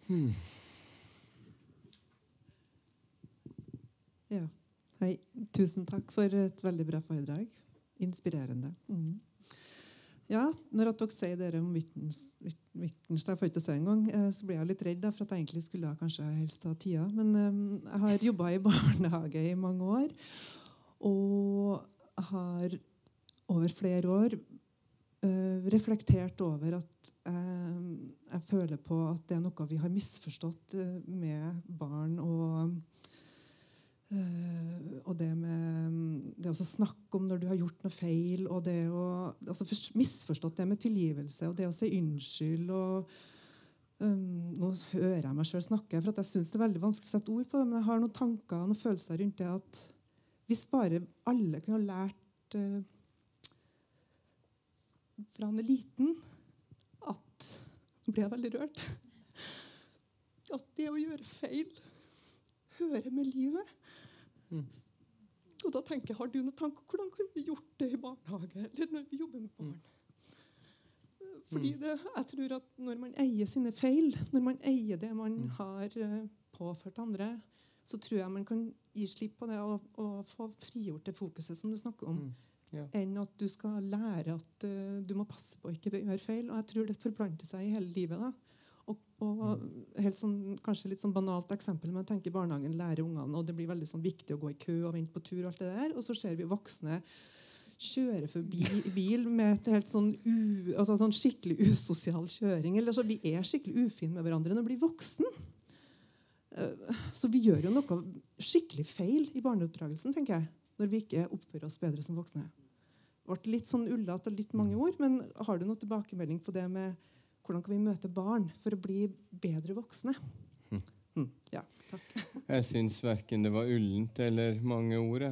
Ja. Hei. Tusen takk for et veldig bra foredrag. Inspirerende. Mm. Ja, når at dere sier dere om Wittgens- Witt- Wittgenstein, får ikke si engang, eh, så blir jeg litt redd, da, for at jeg egentlig skulle ha kanskje helst ha tida. Men um, jeg har jobba i barnehage i mange år, og har over flere år uh, reflektert over at uh, jeg føler på at det er noe vi har misforstått uh, med barn og Eh, og det med det å snakke om når du har gjort noe feil, og det å altså Misforstått det med tilgivelse og det å si unnskyld. og um, Nå hører jeg meg sjøl snakke, for jeg syns det er veldig vanskelig å sette ord på det, men jeg har noen tanker og følelser rundt det at hvis bare alle kunne ha lært uh, fra han er liten at Nå blir jeg veldig rørt. At det å gjøre feil hører med livet. Og da tenker jeg, Har du noen tanker hvordan kunne vi gjort det i barnehage eller når vi jobber med barn? Fordi det, jeg tror at Når man eier sine feil, når man eier det man har eh, påført andre, så tror jeg man kan gi slipp på det og, og få frigjort det fokuset som du snakker om, Ja. enn at du skal lære at uh, du må passe på ikke å gjøre feil. Og jeg tror det forplanter seg i hele livet. da. Og, og helt sånn, kanskje litt sånn banalt eksempel, men jeg tenker barnehagen lærer ungene, og det blir veldig sånn viktig å gå i kø og vente på tur, og alt det der, og så ser vi voksne kjøre forbi bil med et helt sånn, u, altså sånn skikkelig usosial kjøring. eller så Vi er skikkelig ufine med hverandre når vi blir voksen. Eh, Så vi gjør jo noe skikkelig feil i barneoppdragelsen, tenker jeg, når vi ikke oppfører oss bedre som voksne. Det ble litt sånn ullete og litt mange ord, men har du noen tilbakemelding på det med hvordan kan vi møte barn for å bli bedre voksne? Mm, ja. Jeg syns verken det var ullent eller mange ord.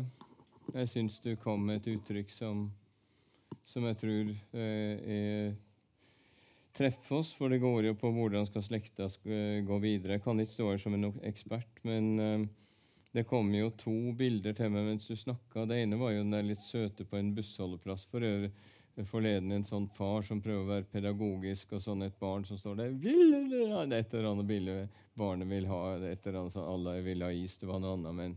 Jeg, syns du kom med et uttrykk som, som jeg tror eh, er, treffer oss, for det går jo på hvordan skal slekta skal gå videre. Jeg kan ikke stå her som en ekspert, men eh, det kom jo to bilder til meg mens du snakka. Det ene var jo den der litt søte på en bussholdeplass for øvrig. Forleden en sånn far som prøver å være pedagogisk, og sånn et barn som står der vil, ja, Et eller annet bilde barnet vil ha. Et eller annet sånn, Alle vil ha is. Det var noe annet, men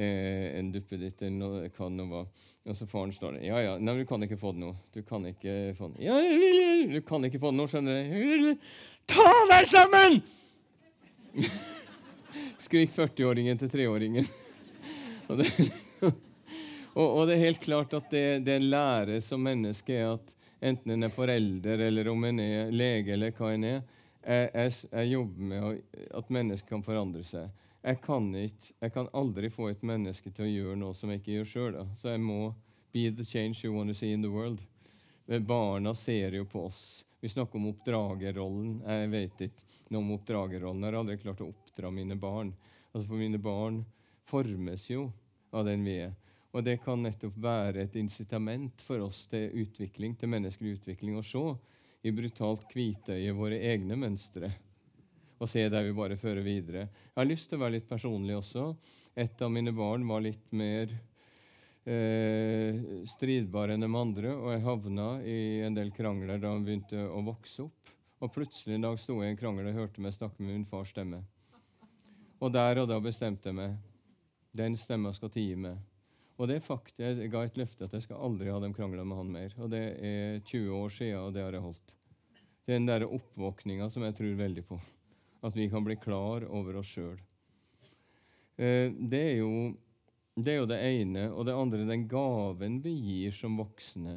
eh, en duppeditt eller noe kan noe være. Og så faren står der. Ja, ja, nei, du kan ikke få det nå. Du kan ikke få det. Ja, jeg vil, du kan ikke få det nå, skjønner du. Ta deg sammen! Skrik 40-åringen til 3-åringen. Og det, og, og det er helt klart at det, det en lære som menneske er at enten en er forelder, eller om en er lege, eller hva en er, jeg, jeg, jeg jobber med at mennesker kan forandre seg. Jeg kan, ikke, jeg kan aldri få et menneske til å gjøre noe som jeg ikke gjør sjøl. Så jeg må be the change you want to see in the world. Barna ser jo på oss. Vi snakker om oppdragerrollen. Jeg vet ikke noe om oppdragerrollen. Jeg har aldri klart å oppdra mine barn. Altså For mine barn formes jo av den vi er. Og det kan nettopp være et incitament for oss til utvikling, til menneskelig utvikling, å se i brutalt hvitøye våre egne mønstre. Og se der vi bare fører videre. Jeg har lyst til å være litt personlig også. Et av mine barn var litt mer eh, stridbar enn de andre, og jeg havna i en del krangler da han begynte å vokse opp. Og plutselig en dag sto jeg i en krangel og hørte meg snakke med min fars stemme. Og der og da bestemte jeg meg. Den stemma skal tie meg. Og det er fakt, Jeg ga et løfte at jeg skal aldri ha dem krangla med han mer. Og det er 20 år siden, og det har jeg holdt. Det er den der oppvåkninga som jeg tror veldig på. At vi kan bli klar over oss sjøl. Eh, det, det er jo det ene. Og det andre, den gaven vi gir som voksne,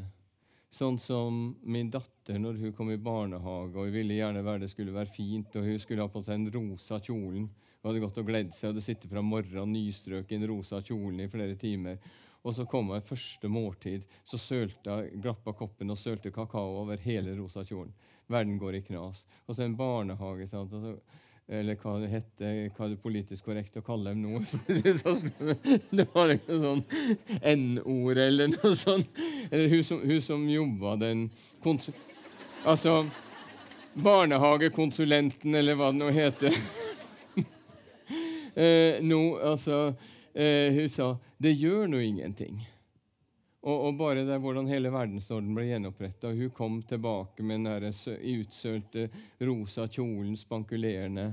Sånn som min datter når hun kom i barnehage, og hun ville gjerne være det skulle være fint, og hun skulle ha på seg den rosa kjolen. Hun hadde gått og gledd seg, og det sitter fra morgenen nystrøk i den rosa kjolen i flere timer. Og så kom hun første måltid, så sølte hun, glappa koppen og sølte kakao over hele rosa kjolen. Verden går i knas. Og så en barnehage. Eller hva det heter, hva det er politisk korrekt å kalle dem nå. det var ikke sånn N-ord eller noe sånt. Eller hun som, hun som jobba den Altså barnehagekonsulenten, eller hva det nå heter. eh, nå, altså eh, Hun sa det gjør nå ingenting. Og, og, bare det hvordan hele verdensorden ble gjenoppretta. Hun kom tilbake med den utsølte rosa kjolen, spankulerende.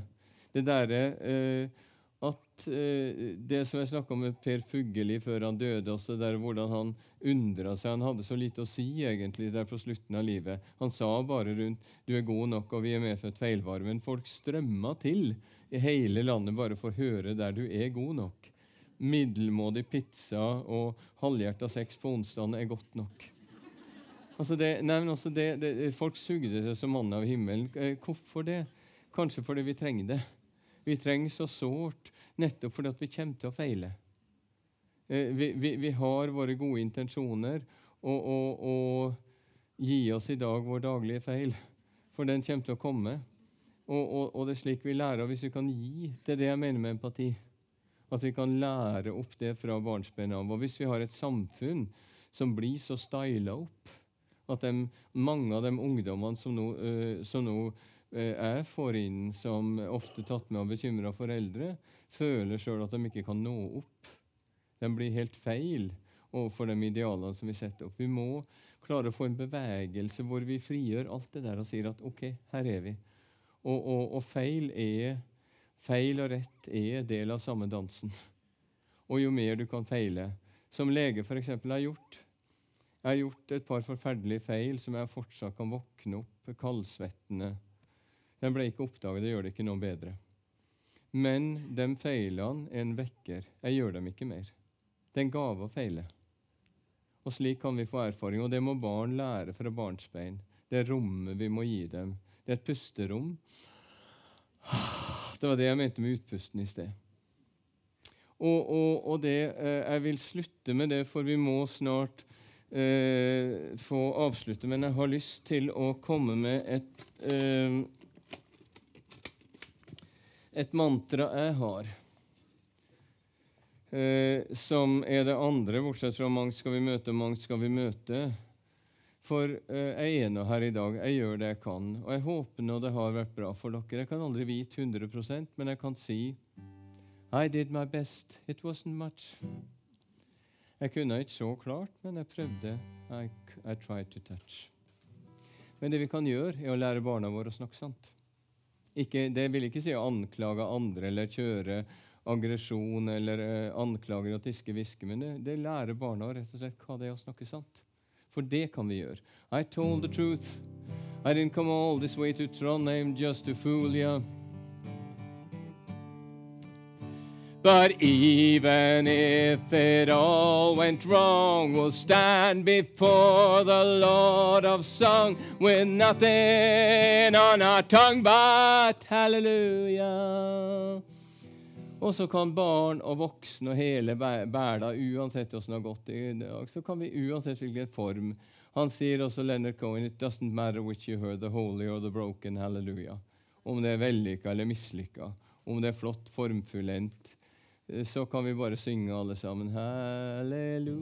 Det derre eh, at eh, Det som jeg snakka om med Per Fugelli før han døde, også der hvordan han undra seg Han hadde så lite å si egentlig der på slutten av livet. Han sa bare rundt 'Du er god nok, og vi er medfødt feilvare'. Men folk strømma til i hele landet bare for å høre der du er god nok middelmådig pizza og halvhjerta sex på onsdagen er godt nok. Altså det, nei, altså det, det, folk sugde seg som mann av himmelen. Eh, hvorfor det? Kanskje fordi vi trenger det. Vi trenger så sårt nettopp fordi vi kommer til å feile. Eh, vi, vi, vi har våre gode intensjoner, og, og, og gi oss i dag vår daglige feil. For den kommer til å komme. Og, og, og det er slik vi lærer, hvis vi kan gi. Det er det jeg mener med empati. At vi kan lære opp det fra barnsben av. Og hvis vi har et samfunn som blir så styla opp at de, mange av de ungdommene som nå, uh, som nå uh, jeg får inn, som ofte tatt med av bekymra foreldre, føler sjøl at de ikke kan nå opp. De blir helt feil overfor de idealene som vi setter opp. Vi må klare å få en bevegelse hvor vi frigjør alt det der og sier at OK, her er vi. Og, og, og feil er Feil og rett er del av samme dansen. Og jo mer du kan feile, som lege f.eks. har gjort Jeg har gjort et par forferdelige feil som jeg fortsatt kan våkne opp kaldsvettende. Den ble ikke oppdaget, det gjør det ikke noe bedre. Men de feilene en vekker. Jeg gjør dem ikke mer. Det er en gave å feile. Og slik kan vi få erfaring, og det må barn lære fra barnsbein. Det er rommet vi må gi dem. Det er et pusterom det var det jeg mente med utpusten i sted. Og, og, og det, eh, Jeg vil slutte med det, for vi må snart eh, få avslutte. Men jeg har lyst til å komme med et, eh, et mantra jeg har. Eh, som er det andre, bortsett fra 'mangt skal vi møte, mangt skal vi møte'. For eh, jeg er nå her i dag. Jeg gjør det jeg kan. Og jeg håper nå det har vært bra for dere. Jeg kan aldri vite 100% men jeg kan si I did my best. It wasn't much. Jeg kunne ikke så klart, men jeg prøvde. I, I tried to touch. Men det vi kan gjøre, er å lære barna våre å snakke sant. Ikke, det vil ikke si å anklage andre eller kjøre aggresjon eller uh, anklager og tiske-hviske, men det, det lærer barna rett og slett hva det er å snakke sant. For det kan vi gjøre. I told the truth. I didn't come all this way to Trondheim just to fool you. But even if it all went wrong, we'll stand before the Lord of Song with nothing on our tongue but hallelujah. Og så kan barn og voksne og hele verden, uansett hvordan det har gått i dag, så kan vi uansett hvilken form Han sier også Leonard Cohen It doesn't matter which you heard, the holy or the broken, hallelujah. Om det er vellykka eller mislykka, om det er flott, formfullendt, eh, så kan vi bare synge alle sammen. Halleluja,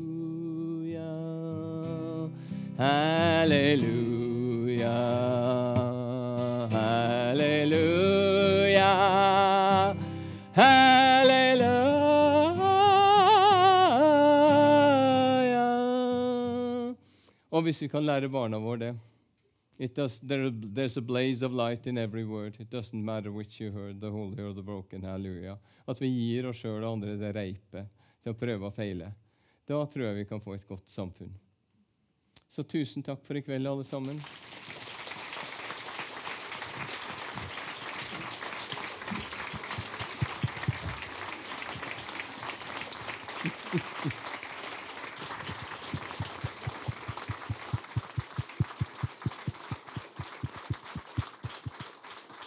halleluja, halleluja. Halleluja. Og hvis vi kan lære barna våre det does, there, There's a blaze of light in every word. It doesn't matter which you heard, the holy or the broken. Halleluja. At vi gir oss sjøl og andre det reipet til å prøve og feile. Da tror jeg vi kan få et godt samfunn. Så tusen takk for i kveld, alle sammen.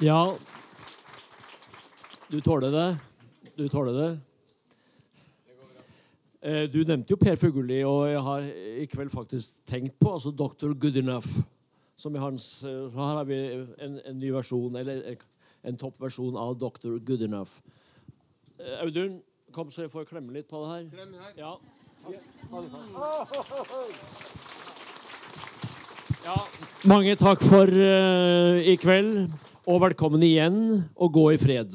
Ja. Du tåler det? Du tåler det? Eh, Du nevnte jo Per Fugelli, og jeg har i kveld faktisk tenkt på altså Dr. Goodenough. Som i hans, eh, så her har vi en, en ny versjon, eller en- toppversjon av Dr. Goodenough. Eh, Audun, kom så jeg får klemme litt på det her. Ja. Ja, mange takk for uh, i kveld, og velkommen igjen, og gå i fred.